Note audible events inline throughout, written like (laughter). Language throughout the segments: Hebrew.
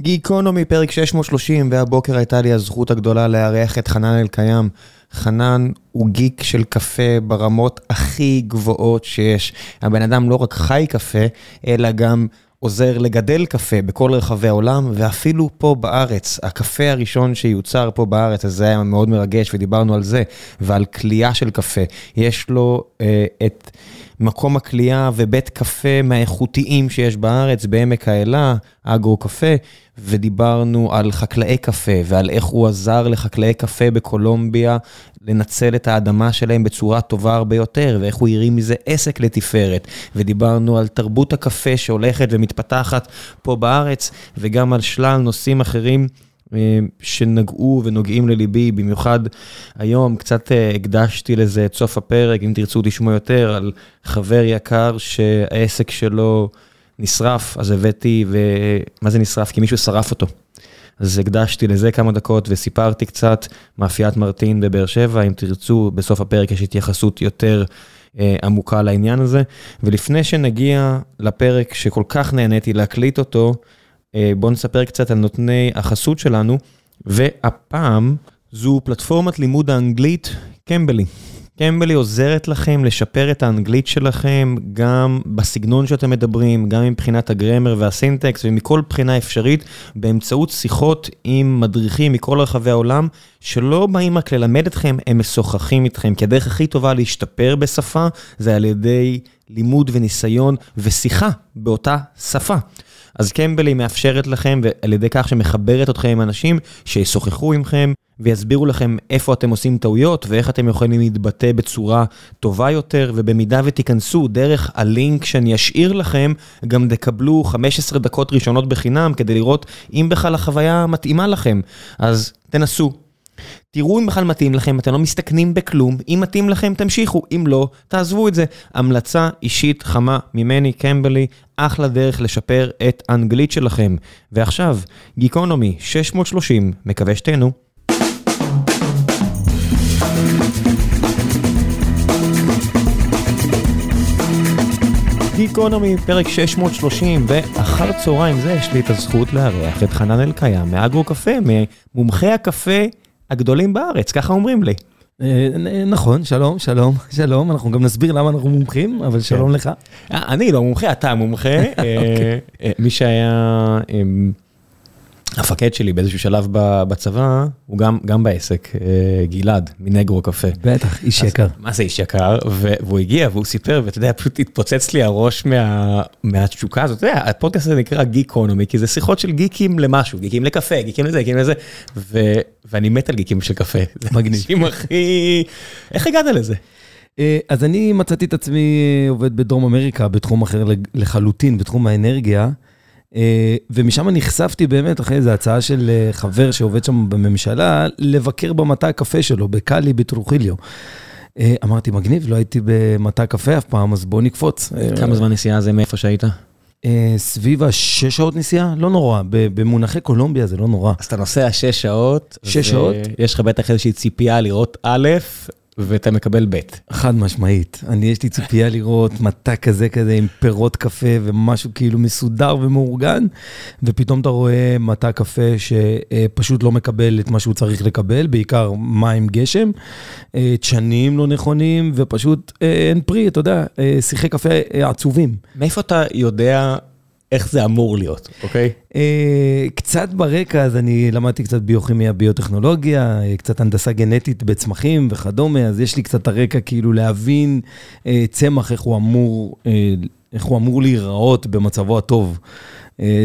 גיקונומי, פרק 630, והבוקר הייתה לי הזכות הגדולה לארח את חנן אלקיים. חנן הוא גיק של קפה ברמות הכי גבוהות שיש. הבן אדם לא רק חי קפה, אלא גם עוזר לגדל קפה בכל רחבי העולם, ואפילו פה בארץ. הקפה הראשון שיוצר פה בארץ, אז זה היה מאוד מרגש, ודיברנו על זה, ועל כלייה של קפה. יש לו אה, את... מקום הכלייה ובית קפה מהאיכותיים שיש בארץ, בעמק האלה, אגרו קפה, ודיברנו על חקלאי קפה ועל איך הוא עזר לחקלאי קפה בקולומביה לנצל את האדמה שלהם בצורה טובה הרבה יותר, ואיך הוא הרים מזה עסק לתפארת. ודיברנו על תרבות הקפה שהולכת ומתפתחת פה בארץ, וגם על שלל נושאים אחרים. שנגעו ונוגעים לליבי, במיוחד היום קצת הקדשתי לזה את סוף הפרק, אם תרצו תשמעו יותר, על חבר יקר שהעסק שלו נשרף, אז הבאתי, ומה זה נשרף? כי מישהו שרף אותו. אז הקדשתי לזה כמה דקות וסיפרתי קצת, מאפיית מרטין בבאר שבע, אם תרצו, בסוף הפרק יש התייחסות יותר אה, עמוקה לעניין הזה. ולפני שנגיע לפרק שכל כך נהניתי להקליט אותו, אה, בואו נספר קצת על נותני החסות שלנו, והפעם זו פלטפורמת לימוד האנגלית קמבלי. קמבלי עוזרת לכם לשפר את האנגלית שלכם גם בסגנון שאתם מדברים, גם מבחינת הגרמר והסינטקס ומכל בחינה אפשרית, באמצעות שיחות עם מדריכים מכל רחבי העולם, שלא באים רק ללמד אתכם, הם משוחחים איתכם, כי הדרך הכי טובה להשתפר בשפה זה על ידי לימוד וניסיון ושיחה באותה שפה. אז קמבלי מאפשרת לכם, ועל ידי כך שמחברת אתכם עם אנשים שישוחחו עמכם ויסבירו לכם איפה אתם עושים טעויות ואיך אתם יכולים להתבטא בצורה טובה יותר, ובמידה ותיכנסו דרך הלינק שאני אשאיר לכם, גם תקבלו 15 דקות ראשונות בחינם כדי לראות אם בכלל החוויה מתאימה לכם. אז תנסו, תראו אם בכלל מתאים לכם, אתם לא מסתכנים בכלום, אם מתאים לכם תמשיכו, אם לא, תעזבו את זה. המלצה אישית חמה ממני, קמבלי, אחלה דרך לשפר את האנגלית שלכם. ועכשיו, גיקונומי 630, מקווה שתהנו. גיקונומי, פרק 630, ואחר צהריים זה יש לי את הזכות לארח את חנן אלקיים מאגרו קפה, ממומחי הקפה הגדולים בארץ, ככה אומרים לי. נכון, שלום, שלום, שלום, אנחנו גם נסביר למה אנחנו מומחים, אבל שלום לך. אני לא מומחה, אתה מומחה. (laughs) מי שהיה המפקד שלי באיזשהו שלב בצבא, הוא גם בעסק, גלעד, מנגרו קפה. בטח, איש יקר. מה זה איש יקר? והוא הגיע והוא סיפר, ואתה יודע, פשוט התפוצץ לי הראש מהתשוקה הזאת. אתה יודע, הפודקאסט הזה נקרא גיקונומי, כי זה שיחות של גיקים למשהו, גיקים לקפה, גיקים לזה, גיקים לזה, ואני מת על גיקים של קפה. מגניב. אחי, איך הגעת לזה? אז אני מצאתי את עצמי עובד בדרום אמריקה, בתחום אחר לחלוטין, בתחום האנרגיה. ומשם נחשפתי באמת אחרי איזו הצעה של חבר שעובד שם בממשלה, לבקר במטע הקפה שלו, בקאלי בטרוחיליו. אמרתי, מגניב, לא הייתי במטע קפה אף פעם, אז בוא נקפוץ. כמה זמן נסיעה זה מאיפה שהיית? סביב השש שעות נסיעה, לא נורא, במונחי קולומביה זה לא נורא. אז אתה נוסע שש שעות. שש שעות. יש לך בטח איזושהי ציפייה לראות א', ואתה מקבל ב'. חד משמעית. אני, יש לי ציפייה לראות מטע כזה כזה עם פירות קפה ומשהו כאילו מסודר ומאורגן, ופתאום אתה רואה מטע קפה שפשוט לא מקבל את מה שהוא צריך לקבל, בעיקר מים גשם, דשנים לא נכונים, ופשוט אין פרי, אתה יודע, שיחי קפה עצובים. מאיפה אתה יודע... איך זה אמור להיות, אוקיי? קצת ברקע, אז אני למדתי קצת ביוכימיה, ביוטכנולוגיה, קצת הנדסה גנטית בצמחים וכדומה, אז יש לי קצת הרקע כאילו להבין צמח, איך הוא אמור, איך הוא אמור להיראות במצבו הטוב.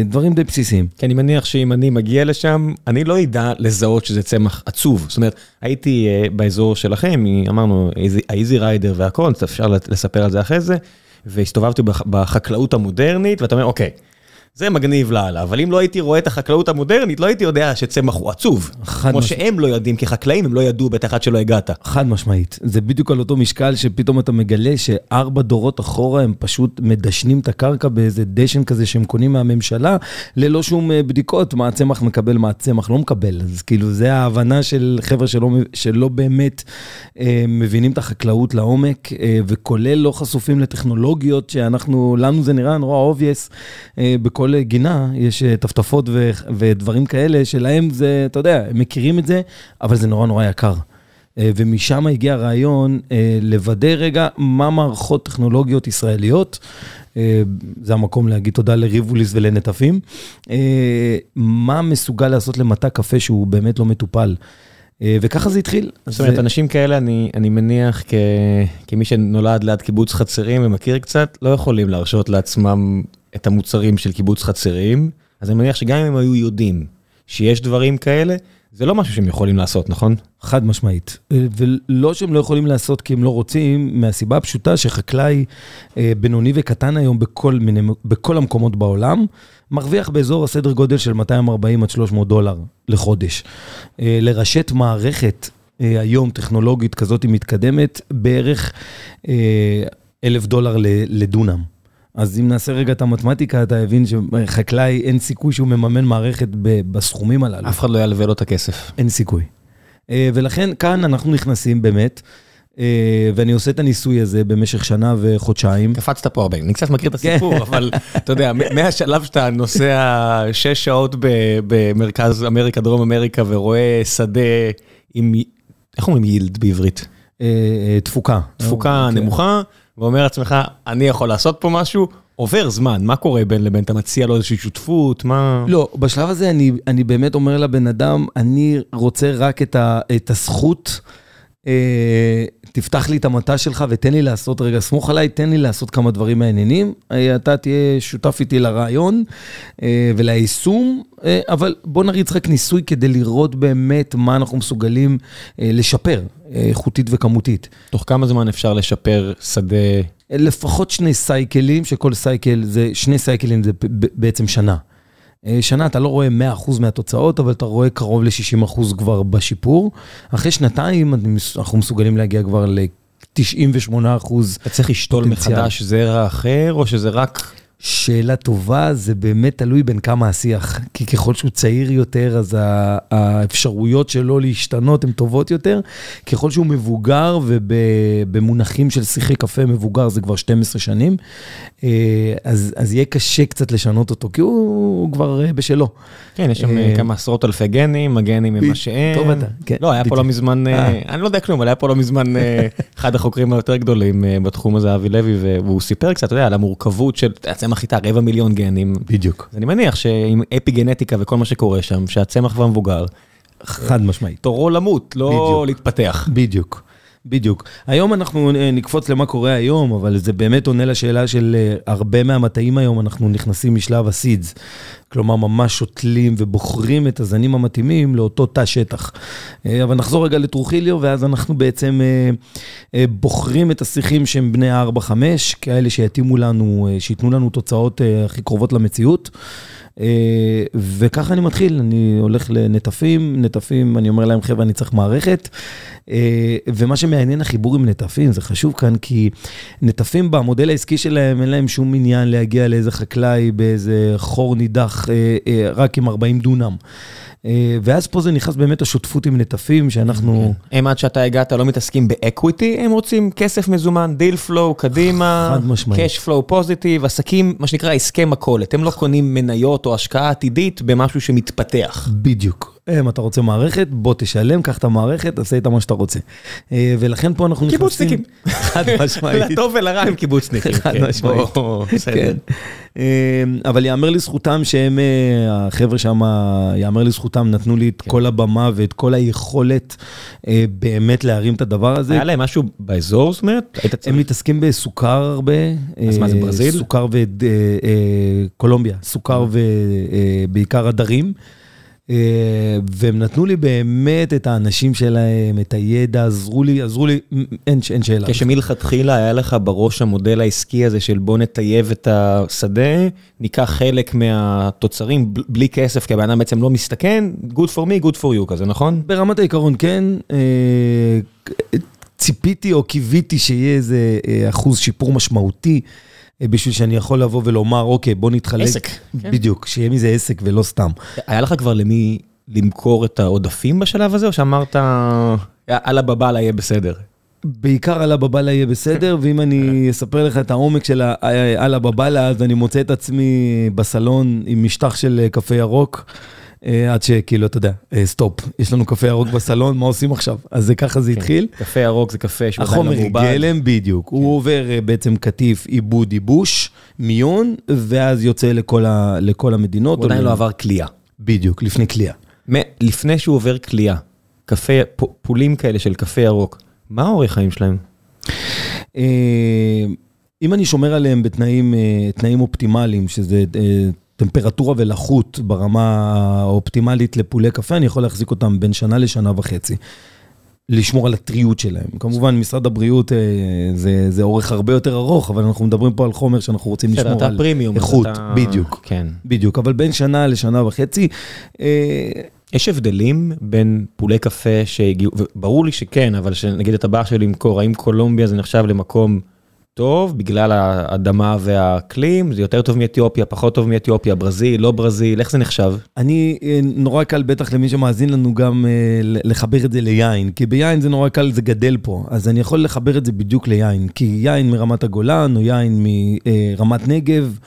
דברים די בסיסיים. כי אני מניח שאם אני מגיע לשם, אני לא אדע לזהות שזה צמח עצוב. זאת אומרת, הייתי באזור שלכם, אמרנו, האיזי ריידר והכל, אפשר לספר על זה אחרי זה. והסתובבתי בחקלאות המודרנית, ואתה אומר, אוקיי, זה מגניב לאללה, אבל אם לא הייתי רואה את החקלאות המודרנית, לא הייתי יודע שצמח הוא עצוב. כמו שהם לא יודעים כחקלאים, הם לא ידעו בטח עד שלא הגעת. חד משמעית. זה בדיוק על אותו משקל שפתאום אתה מגלה שארבע דורות אחורה הם פשוט מדשנים את הקרקע באיזה דשן כזה שהם קונים מהממשלה, ללא שום בדיקות, מה הצמח מקבל, מה הצמח לא מקבל. אז כאילו, זה ההבנה של חבר'ה שלא, שלא באמת אה, מבינים את החקלאות לעומק, אה, וכולל לא חשופים לטכנולוגיות שאנחנו, לנו זה נראה נורא obvious, אה, בכל בכל גינה יש טפטפות ודברים כאלה, שלהם זה, אתה יודע, הם מכירים את זה, אבל זה נורא נורא יקר. ומשם הגיע הרעיון לוודא רגע מה מערכות טכנולוגיות ישראליות, זה המקום להגיד תודה לריבוליס ולנטפים, מה מסוגל לעשות למטע קפה שהוא באמת לא מטופל. וככה זה התחיל. זאת אומרת, אנשים כאלה, אני מניח כמי שנולד ליד קיבוץ חצרים ומכיר קצת, לא יכולים להרשות לעצמם את המוצרים של קיבוץ חצרים, אז אני מניח שגם אם הם היו יודעים שיש דברים כאלה, זה לא משהו שהם יכולים לעשות, נכון? חד משמעית. ולא שהם לא יכולים לעשות כי הם לא רוצים, מהסיבה הפשוטה שחקלאי בינוני וקטן היום בכל, מיני, בכל המקומות בעולם, מרוויח באזור הסדר גודל של 240 עד 300 דולר לחודש. לרשת מערכת היום טכנולוגית כזאת מתקדמת, בערך אלף דולר לדונם. אז אם נעשה רגע את המתמטיקה, אתה מבין שחקלאי אין סיכוי שהוא מממן מערכת בסכומים הללו. אף אחד לא ילווה לו את הכסף. אין סיכוי. ולכן כאן אנחנו נכנסים באמת, ואני עושה את הניסוי הזה במשך שנה וחודשיים. קפצת פה הרבה, אני קצת מכיר את הסיפור, אבל אתה יודע, מהשלב שאתה נוסע שש שעות במרכז אמריקה, דרום אמריקה, ורואה שדה עם, איך אומרים יילד בעברית? תפוקה. תפוקה נמוכה. ואומר לעצמך, אני יכול לעשות פה משהו, עובר זמן, מה קורה בין לבין? אתה מציע לו איזושהי שותפות, מה... לא, בשלב הזה אני, אני באמת אומר לבן אדם, אני רוצה רק את, ה, את הזכות, תפתח לי את המטע שלך ותן לי לעשות, רגע, סמוך עליי, תן לי לעשות כמה דברים מעניינים, אתה תהיה שותף איתי לרעיון אה, וליישום, אה, אבל בוא נריץ רק ניסוי כדי לראות באמת מה אנחנו מסוגלים אה, לשפר, איכותית וכמותית. תוך כמה זמן אפשר לשפר שדה? לפחות שני סייקלים, שכל סייקל זה, שני סייקלים זה בעצם שנה. שנה אתה לא רואה 100% מהתוצאות, אבל אתה רואה קרוב ל-60% כבר בשיפור. אחרי שנתיים אנחנו מסוגלים להגיע כבר ל-98% אתה צריך לשתול מחדש זרע אחר, או שזה רק... שאלה טובה, זה באמת תלוי בין כמה השיח. כי ככל שהוא צעיר יותר, אז האפשרויות שלו להשתנות הן טובות יותר. ככל שהוא מבוגר, ובמונחים של שיחי קפה מבוגר זה כבר 12 שנים, אז, אז יהיה קשה קצת לשנות אותו, כי הוא כבר בשלו. כן, יש שם כמה עשרות אלפי גנים, הגנים הם מה שהם. טוב אתה, כן. לא, היה פה לא מזמן, אני לא יודע כלום, אבל היה פה לא מזמן (laughs) אחד החוקרים היותר גדולים בתחום הזה, אבי לוי, והוא סיפר קצת, אתה יודע, על המורכבות של... הצמח איתה רבע מיליון גנים. בדיוק. אז אני מניח שעם אפי גנטיקה וכל מה שקורה שם, שהצמח כבר מבוגר. חד משמעית. תורו למות, לא בדיוק. להתפתח. בדיוק. בדיוק. היום אנחנו נקפוץ למה קורה היום, אבל זה באמת עונה לשאלה של הרבה מהמטעים היום, אנחנו נכנסים משלב הסידס. כלומר, ממש שותלים ובוחרים את הזנים המתאימים לאותו תא שטח. אבל נחזור רגע לטרוחיליו, ואז אנחנו בעצם בוחרים את השיחים שהם בני 4-5, כאלה שיתאימו לנו, שייתנו לנו תוצאות הכי קרובות למציאות. וככה אני מתחיל, אני הולך לנטפים, נטפים, אני אומר להם, חבר'ה, אני צריך מערכת. ומה שמעניין החיבור עם נטפים, זה חשוב כאן, כי נטפים במודל העסקי שלהם, אין להם שום עניין להגיע לאיזה חקלאי באיזה חור נידח, רק עם 40 דונם. ואז פה זה נכנס באמת השותפות עם נטפים, שאנחנו... הם עד שאתה הגעת לא מתעסקים ב equity, הם רוצים כסף מזומן, deal flow, קדימה, חד משמעית. cash flow positive, עסקים, מה שנקרא הסכם מכולת, הם לא קונים מניות או השקעה עתידית במשהו שמתפתח. בדיוק. אם אתה רוצה מערכת, בוא תשלם, קח את המערכת, תעשה איתה מה שאתה רוצה. ולכן פה אנחנו נכנסים... קיבוצניקים. חד משמעית. (laughs) לטוב ולרע הם קיבוצניקים. חד משמעית. כן. אבל יאמר לזכותם שהם, החבר'ה שם, יאמר לזכותם, נתנו לי את כל הבמה ואת כל היכולת באמת להרים את הדבר הזה. היה להם משהו באזור, זאת אומרת? הם מתעסקים בסוכר הרבה. אז מה זה ברזיל? סוכר וקולומביה, סוכר ובעיקר הדרים. והם נתנו לי באמת את האנשים שלהם, את הידע, עזרו לי, עזרו לי, אין, אין שאלה. כשמלכתחילה היה לך בראש המודל העסקי הזה של בוא נטייב את השדה, ניקח חלק מהתוצרים בלי כסף, כי הבן אדם בעצם לא מסתכן, good for me, good for you כזה, נכון? ברמת העיקרון כן. ציפיתי או קיוויתי שיהיה איזה אחוז שיפור משמעותי. בשביל שאני יכול לבוא ולומר, אוקיי, בוא נתחלק. עסק. בדיוק, שיהיה מזה עסק ולא סתם. היה לך כבר למי למכור את העודפים בשלב הזה, או שאמרת, על הבאב אללה יהיה בסדר? בעיקר על הבאב אללה יהיה בסדר, ואם אני אספר לך את העומק של על הבאב אללה, אז אני מוצא את עצמי בסלון עם משטח של קפה ירוק. אה, עד שכאילו, אתה יודע, אה, סטופ, יש לנו קפה ירוק בסלון, מה עושים עכשיו? אז זה ככה זה כן, התחיל. קפה ירוק זה קפה שהוא עדיין לא מעובד. החומר גלם, בדיוק. הוא כן. עובר אה, בעצם קטיף עיבוד ייבוש, מיון, ואז יוצא לכל המדינות. הוא עדיין לא עבר קלייה. בדיוק, לפני קלייה. לפני שהוא עובר קלייה, קפה, פולים כאלה של קפה ירוק, מה האורך חיים שלהם? אם אני שומר עליהם בתנאים אופטימליים, שזה טמפרטורה ולחות ברמה האופטימלית לפולי קפה, אני יכול להחזיק אותם בין שנה לשנה וחצי. לשמור על הטריות שלהם. כמובן, משרד הבריאות אה, זה, זה אורך הרבה יותר ארוך, אבל אנחנו מדברים פה על חומר שאנחנו רוצים לשמור על פרימיום, איכות. אתה... בדיוק, כן. בדיוק, אבל בין שנה לשנה וחצי. אה, יש הבדלים בין פולי קפה שהגיעו, וברור לי שכן, אבל שנגיד אתה בא אליי למכור, האם קולומביה זה נחשב למקום טוב בגלל האדמה והאקלים, זה יותר טוב מאתיופיה, פחות טוב מאתיופיה, ברזיל, לא ברזיל, איך זה נחשב? אני, אה, נורא קל בטח למי שמאזין לנו גם אה, לחבר את זה ליין, כי ביין זה נורא קל, זה גדל פה, אז אני יכול לחבר את זה בדיוק ליין, כי יין מרמת הגולן או יין מרמת נגב,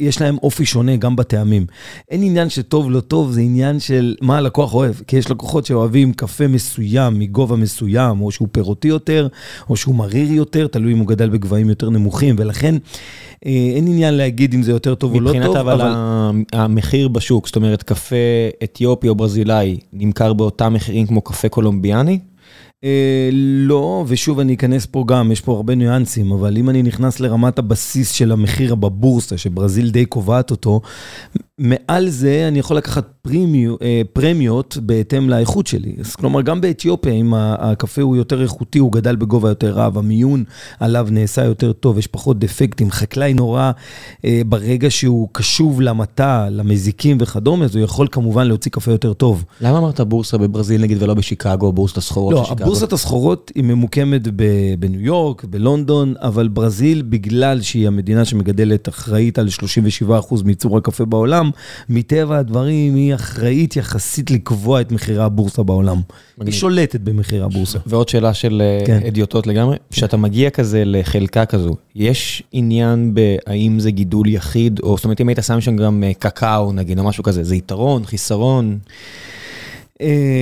יש להם אופי שונה גם בטעמים. אין עניין שטוב לא טוב, זה עניין של מה הלקוח אוהב. כי יש לקוחות שאוהבים קפה מסוים מגובה מסוים, או שהוא פירותי יותר, או שהוא מריר יותר, תלוי אם הוא גדל בגבהים יותר נמוכים, ולכן אה, אין עניין להגיד אם זה יותר טוב או לא טוב. מבחינת אבל המחיר בשוק, זאת אומרת, קפה אתיופי או ברזילאי נמכר באותם מחירים כמו קפה קולומביאני? אה, לא, ושוב אני אכנס פה גם, יש פה הרבה ניואנסים, אבל אם אני נכנס לרמת הבסיס של המחיר בבורסה, שברזיל די קובעת אותו, מעל זה אני יכול לקחת פרימיו, אה, פרמיות בהתאם לאיכות שלי. אז כלומר, גם באתיופיה, אם הקפה הוא יותר איכותי, הוא גדל בגובה יותר רב, המיון עליו נעשה יותר טוב, יש פחות דפקטים. חקלאי נורא, אה, ברגע שהוא קשוב למטע, למזיקים וכדומה, אז הוא יכול כמובן להוציא קפה יותר טוב. למה אמרת בורסה בברזיל נגיד ולא בשיקגו, בורסת הסחורות לא, הבורסת הסחורות היא ממוקמת בניו יורק, בלונדון, אבל ברזיל, בגלל שהיא המדינה שמגדלת אחראית על 37% מייצור הקפה בעולם, מטבע הדברים היא אחראית יחסית לקבוע את מחירי הבורסה בעולם. היא שולטת במחירי הבורסה. ועוד שאלה של אה, כן. אדיוטות לגמרי, כשאתה מגיע כזה לחלקה כזו, יש עניין בהאם זה גידול יחיד, או זאת אומרת אם היית שם שם גם אה, קקאו נגיד, או משהו כזה, זה יתרון, חיסרון?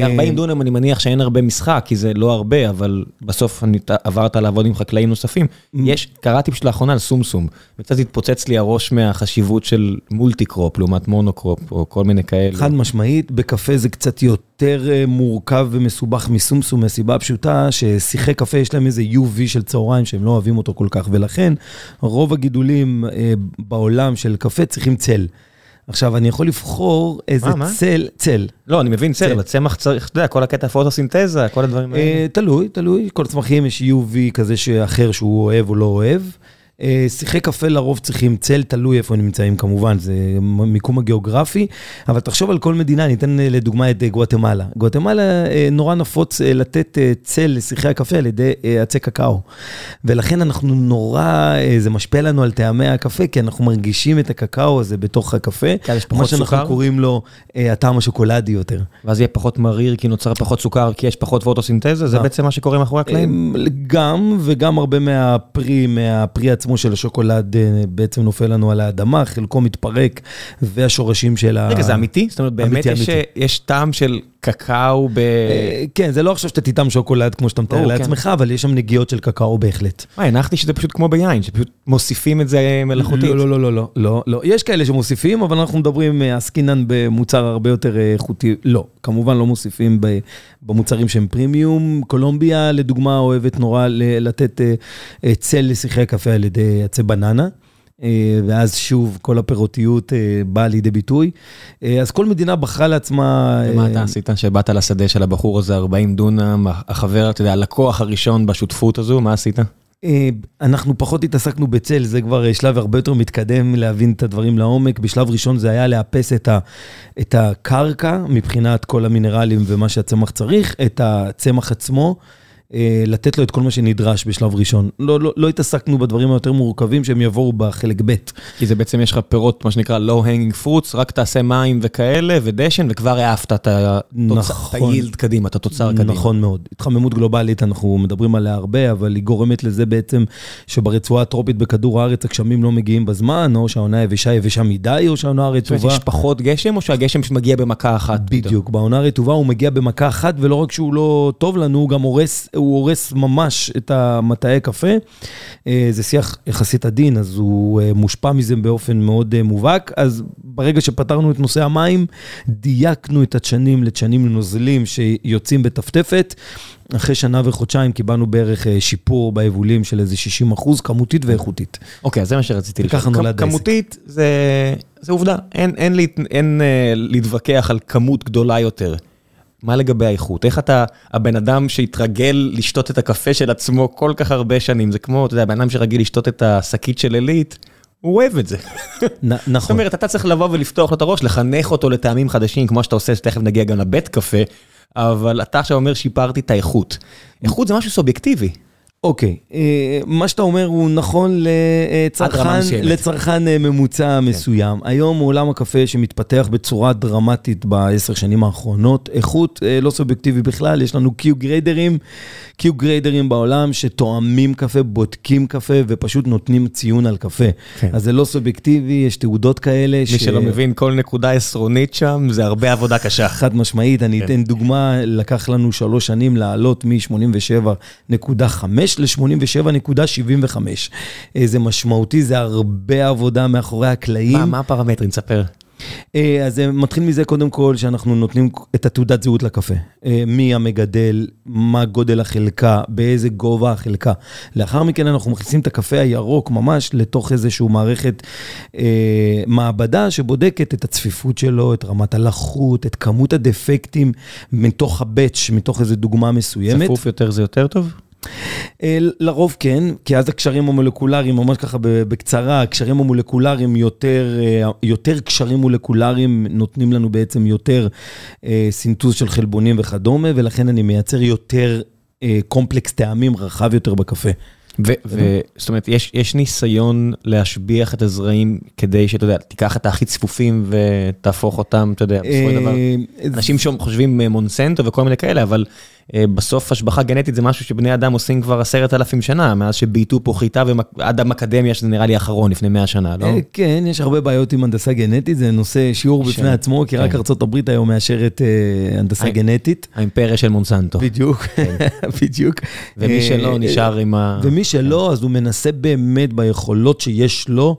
40 אה, דונם אני מניח שאין הרבה משחק, כי זה לא הרבה, אבל בסוף עברת לעבוד עם חקלאים נוספים. יש, קראתי פשוט לאחרונה על סומסום, וקצת התפוצץ לי הראש מהחשיבות של מולטי קרופ לעומת מונו קרופ, או כל מיני כאלה. חד משמעית, בקפה זה קצת יותר אה, מורכב ומסובך מסומסום, מהסיבה הפשוטה ששיחי קפה יש להם איזה UV של צהריים שהם לא אוהבים אותו כל כך, ולכן רוב הגידולים אה, בעולם של קפה צריכים צל. עכשיו, אני יכול לבחור איזה מה, צל, מה? צל. לא, אני מבין צל, אבל צמח צריך, אתה יודע, כל הקטע פוטוסינתזה, כל הדברים האלה. אה, תלוי, תלוי, כל צמחים יש UV כזה אחר שהוא אוהב או לא אוהב. אה, שיחי קפה לרוב צריכים צל, תלוי איפה הם נמצאים כמובן, זה מיקום הגיאוגרפי, אבל תחשוב על כל מדינה, אני אתן אה, לדוגמה את אה, גואטמלה. גואטמלה נורא נפוץ לתת צל לשיחי הקפה על ידי עצי קקאו. ולכן אנחנו נורא, זה משפיע לנו על טעמי הקפה, כי אנחנו מרגישים את הקקאו הזה בתוך הקפה. סוכר? מה שאנחנו קוראים לו הטעם השוקולדי יותר. ואז יהיה פחות מריר כי נוצר פחות סוכר, כי יש פחות פוטוסינתזה? זה בעצם מה שקורה מאחורי הקלעים? גם, וגם הרבה מהפרי, מהפרי עצמו. עצמו של השוקולד אה, בעצם נופל לנו על האדמה, חלקו מתפרק, והשורשים של ה... רגע, זה אמיתי? זאת אומרת, באמת יש, יש טעם של קקאו ב... אה, כן, זה לא עכשיו שאתה תטעם שוקולד כמו שאתה מתאר לעצמך, כן. אבל יש שם נגיעות של קקאו בהחלט. מה, הנחתי שזה פשוט כמו ביין, שפשוט מוסיפים את זה מלאכותית. לא, לא, לא, לא, לא, לא. יש כאלה שמוסיפים, אבל אנחנו מדברים, אה, עסקינן במוצר הרבה יותר איכותי. לא, כמובן לא מוסיפים במוצרים שהם פרימיום. קולומביה, לדוגמה, אוהבת נורא לתת צל לשיחי קפה על ידי עצי בננה. אה, ואז שוב, כל הפירותיות אה, באה לידי ביטוי. אה, אז כל מדינה בחרה לעצמה... ומה אתה עשית שבאת לשדה של הבחור הזה, 40 דונם, החבר, אתה יודע, הלקוח הראשון בשותפות הזו, מה עשית? אנחנו פחות התעסקנו בצל, זה כבר שלב הרבה יותר מתקדם להבין את הדברים לעומק. בשלב ראשון זה היה לאפס את, ה, את הקרקע מבחינת כל המינרלים ומה שהצמח צריך, את הצמח עצמו. אה, לתת לו את כל מה שנדרש בשלב ראשון. לא, לא, לא התעסקנו בדברים היותר מורכבים שהם יבואו בחלק ב'. כי זה בעצם יש לך פירות, מה שנקרא low hanging fruits, רק תעשה מים וכאלה ודשן, וכבר העפת את נכון. היילד קדימה, את התוצר קדימה. נכון מאוד. התחממות גלובלית, אנחנו מדברים עליה הרבה, אבל היא גורמת לזה בעצם שברצועה הטרופית בכדור הארץ הגשמים לא מגיעים בזמן, או שהעונה יבשה יבשה מדי, או שהעונה הרטובה... יש פחות גשם, או שהגשם מגיע במכה אחת? בדיוק, בעונה הרטובה הוא מגיע במכה אחת, ולא רק שהוא לא טוב לנו, הוא גם הורס, הוא הורס ממש את המטעי קפה. אה, זה שיח יחסית עדין, אז הוא אה, מושפע מזה באופן מאוד אה, מובהק. אז ברגע שפתרנו את נושא המים, דייקנו את הדשנים לדשנים נוזלים שיוצאים בטפטפת. אחרי שנה וחודשיים קיבלנו בערך שיפור ביבולים של איזה 60 אחוז, כמותית ואיכותית. אוקיי, אז זה מה שרציתי לשאול. וככה נולד העסק. כמותית זה, זה עובדה, אין, אין, אין, אין להתווכח על כמות גדולה יותר. מה לגבי האיכות? איך אתה, הבן אדם שהתרגל לשתות את הקפה של עצמו כל כך הרבה שנים, זה כמו, אתה יודע, הבן אדם שרגיל לשתות את השקית של עילית, הוא אוהב את זה. נכון. זאת אומרת, אתה צריך לבוא ולפתוח לו את הראש, לחנך אותו לטעמים חדשים, כמו שאתה עושה, שתכף נגיע גם לבית קפה, אבל אתה עכשיו אומר, שיפרתי את האיכות. איכות זה משהו סובייקטיבי. אוקיי, אה, מה שאתה אומר הוא נכון לצרכן, לצרכן אה, ממוצע כן. מסוים. היום עולם הקפה שמתפתח בצורה דרמטית בעשר שנים האחרונות, איכות אה, לא סובייקטיבי בכלל, יש לנו קיו גריידרים, קיו גריידרים בעולם שתואמים קפה, בודקים קפה ופשוט נותנים ציון על קפה. כן. אז זה לא סובייקטיבי, יש תעודות כאלה. מי ש... שלא מבין, כל נקודה עשרונית שם זה הרבה עבודה קשה. (laughs) חד משמעית, אני כן. אתן דוגמה, לקח לנו שלוש שנים לעלות מ-87.5 ל-87.75. זה משמעותי, זה הרבה עבודה מאחורי הקלעים. מה, מה הפרמטרים? תספר. אה, אז זה מתחיל מזה קודם כל שאנחנו נותנים את התעודת זהות לקפה. אה, מי המגדל, מה גודל החלקה, באיזה גובה החלקה. לאחר מכן אנחנו מכניסים את הקפה הירוק ממש לתוך איזושהי מערכת אה, מעבדה שבודקת את הצפיפות שלו, את רמת הלחות, את כמות הדפקטים מתוך הבאץ', מתוך איזו דוגמה מסוימת. צפוף יותר זה יותר טוב? אה, לרוב כן, כי אז הקשרים המולקולריים, ממש ככה בקצרה, הקשרים המולקולריים יותר, אה, יותר קשרים מולקולריים נותנים לנו בעצם יותר אה, סינטוז של חלבונים וכדומה, ולכן אני מייצר יותר קומפלקס טעמים רחב יותר בקפה. זאת אומרת, יש, יש ניסיון להשביח את הזרעים כדי שאתה יודע, תיקח את הכי צפופים ותהפוך אותם, אתה יודע, בסופו של דבר, אנשים חושבים מונסנטו וכל מיני כאלה, אבל בסוף השבחה גנטית זה משהו שבני אדם עושים כבר עשרת אלפים שנה, מאז שבייתו פה חיטה ועד המקדמיה, שזה נראה לי האחרון לפני מאה שנה, לא? אה, כן, יש הרבה בעיות עם הנדסה גנטית, זה נושא שיעור בפני עצמו, כי רק כן. ארה"ב היום מאשרת אה, הנדסה גנטית. האימפריה של מונסנטו. בדיוק, כן. (laughs) בדיוק. ומי שלא נשאר עם ה... ומי שלא, אז הוא מנסה באמת ביכולות שיש לו,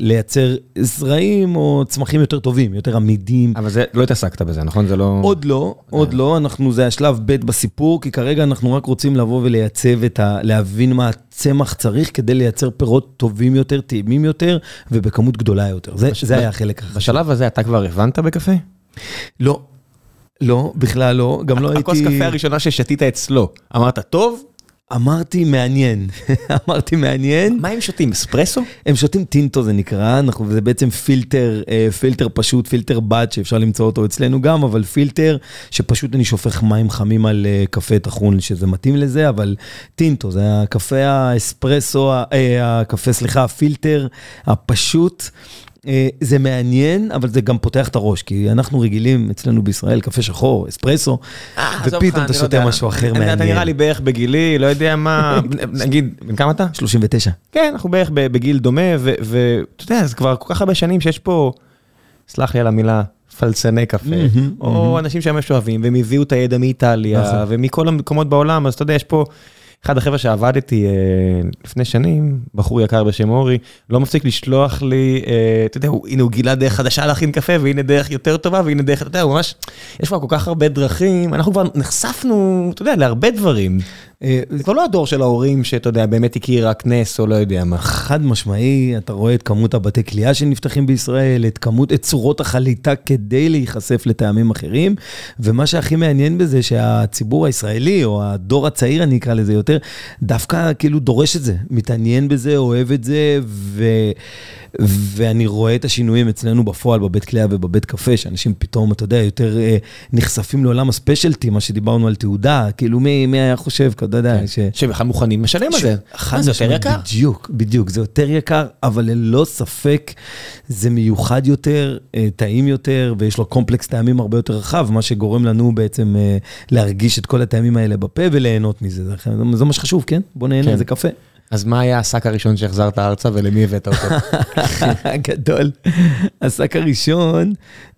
לייצר זרעים או צמחים יותר טובים, יותר עמידים. אבל זה, לא התעסקת בזה, נכון? זה לא... עוד לא, עוד לא, אנחנו, זה שלב ב' בסיפור, כי כרגע אנחנו רק רוצים לבוא ולייצב את ה... להבין מה הצמח צריך כדי לייצר פירות טובים יותר, טעימים יותר, ובכמות גדולה יותר. זה, בש... זה היה החלק החשוב. בשלב הזה אתה כבר הבנת בקפה? לא. לא, בכלל לא, גם לא הייתי... הכוס קפה הראשונה ששתית אצלו, אמרת, טוב, אמרתי מעניין, (laughs) אמרתי מעניין. מה הם שותים, אספרסו? הם שותים טינטו זה נקרא, אנחנו, זה בעצם פילטר, אה, פילטר פשוט, פילטר בד שאפשר למצוא אותו אצלנו גם, אבל פילטר שפשוט אני שופך מים חמים על אה, קפה טחון שזה מתאים לזה, אבל טינטו זה הקפה האספרסו, אה, הקפה, סליחה, הפילטר הפשוט. אה, זה מעניין, אבל זה גם פותח את הראש, כי אנחנו רגילים אצלנו בישראל, קפה שחור, אספרסו, אה, ופתאום אתה לא שותה משהו אחר מעניין. אתה נראה לי בערך בגילי, לא יודע מה, (laughs) נגיד, בן כמה אתה? 39. כן, אנחנו בערך בגיל דומה, ואתה יודע, זה כבר כל כך הרבה שנים שיש פה, סלח לי על המילה, פלצני קפה, או אנשים שממש אוהבים, והם הביאו את הידע מאיטליה, נכון. ומכל המקומות בעולם, אז אתה יודע, יש פה... אחד החבר'ה שעבדתי אה, לפני שנים, בחור יקר בשם אורי, לא מפסיק לשלוח לי, אה, אתה יודע, הנה הוא גילה דרך חדשה להכין קפה, והנה דרך יותר טובה, והנה דרך, אתה יודע, הוא ממש, יש כבר כל כך הרבה דרכים, אנחנו כבר נחשפנו, אתה יודע, להרבה דברים. אה, זה כבר לא הדור של ההורים שאתה יודע, באמת הכיר רק נס או לא יודע מה. חד משמעי, אתה רואה את כמות הבתי כליאה שנפתחים בישראל, את כמות, את צורות החליטה כדי להיחשף לטעמים אחרים, ומה שהכי מעניין בזה שהציבור הישראלי, או הדור הצעיר אני אקרא לזה יותר, דווקא כאילו דורש את זה, מתעניין בזה, אוהב את זה, ו... ואני רואה את השינויים אצלנו בפועל, בבית כליאה ובבית קפה, שאנשים פתאום, אתה יודע, יותר אה, נחשפים לעולם הספיישלטי, מה שדיברנו על תעודה, כאילו מי, מי היה חושב, אתה יודע, ש... שבכלל מוכנים לשלם על זה. מה, זה יותר יקר? בדיוק, בדיוק, זה יותר יקר, אבל ללא ספק זה מיוחד יותר, אה, טעים יותר, ויש לו קומפלקס טעמים הרבה יותר רחב, מה שגורם לנו בעצם אה, להרגיש את כל הטעמים האלה בפה וליהנות מזה. זה, זה מה שחשוב, כן? בוא נהנה, כן. זה קפה. אז מה היה השק הראשון שהחזרת ארצה ולמי הבאת אותו? (laughs) גדול. השק הראשון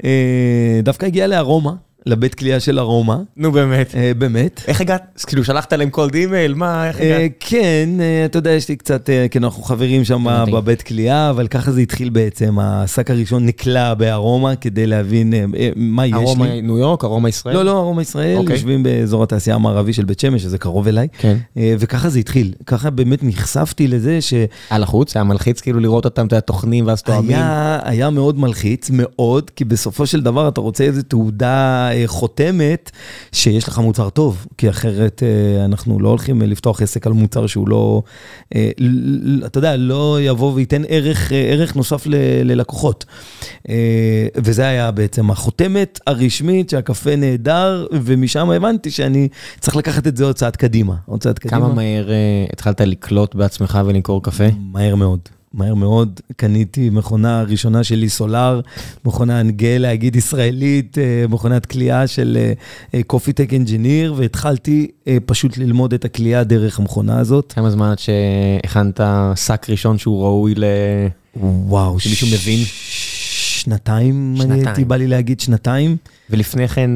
אה, דווקא הגיע לארומה, לבית קלייה של ארומה, נו באמת. אה, באמת. איך הגעת? כאילו שלחת להם cold email? מה, איך אה, הגעת? כן, אה, אתה יודע, יש לי קצת, אה, כן, אנחנו חברים שם. בבית כליאה, אבל ככה זה התחיל בעצם. השק הראשון נקלע בארומה כדי להבין אה, אה, מה יש ארומה לי. ניו יורק, ארומה ישראל? לא, לא, ארומה ישראל, אוקיי. יושבים באזור התעשייה המערבי של בית שמש, שזה קרוב אליי. כן. אה, וככה זה התחיל. ככה באמת נחשפתי לזה ש... על החוץ, היה מלחיץ כאילו לראות אותם, אתה יודע, טוחנים ואז תואמים. היה, היה מאוד מלחיץ, מאוד, כי בסופו של דבר אתה רוצה איזו תעודה אה, חותמת שיש לך מוצר טוב, כי אחרת אה, אנחנו לא הולכים אה, לפתוח עסק על מוצר שהוא לא, אתה יודע, לא יבוא וייתן ערך, ערך נוסף ל- ללקוחות. וזה היה בעצם החותמת הרשמית שהקפה נהדר, ומשם הבנתי שאני צריך לקחת את זה עוד צעד קדימה. עוד צעד קדימה. כמה מהר התחלת לקלוט בעצמך ולמכור קפה? מהר מאוד. מהר מאוד, קניתי מכונה ראשונה שלי סולאר, מכונה, אני גאה להגיד ישראלית, אה, מכונת כליאה של קופי טק אנג'יניר, והתחלתי אה, פשוט ללמוד את הכליאה דרך המכונה הזאת. כמה זמן עד שהכנת שק ראשון שהוא ראוי ל... וואו, שמישהו מבין? שנתיים, אני שנתיים. הייתי בא לי להגיד שנתיים. ולפני כן,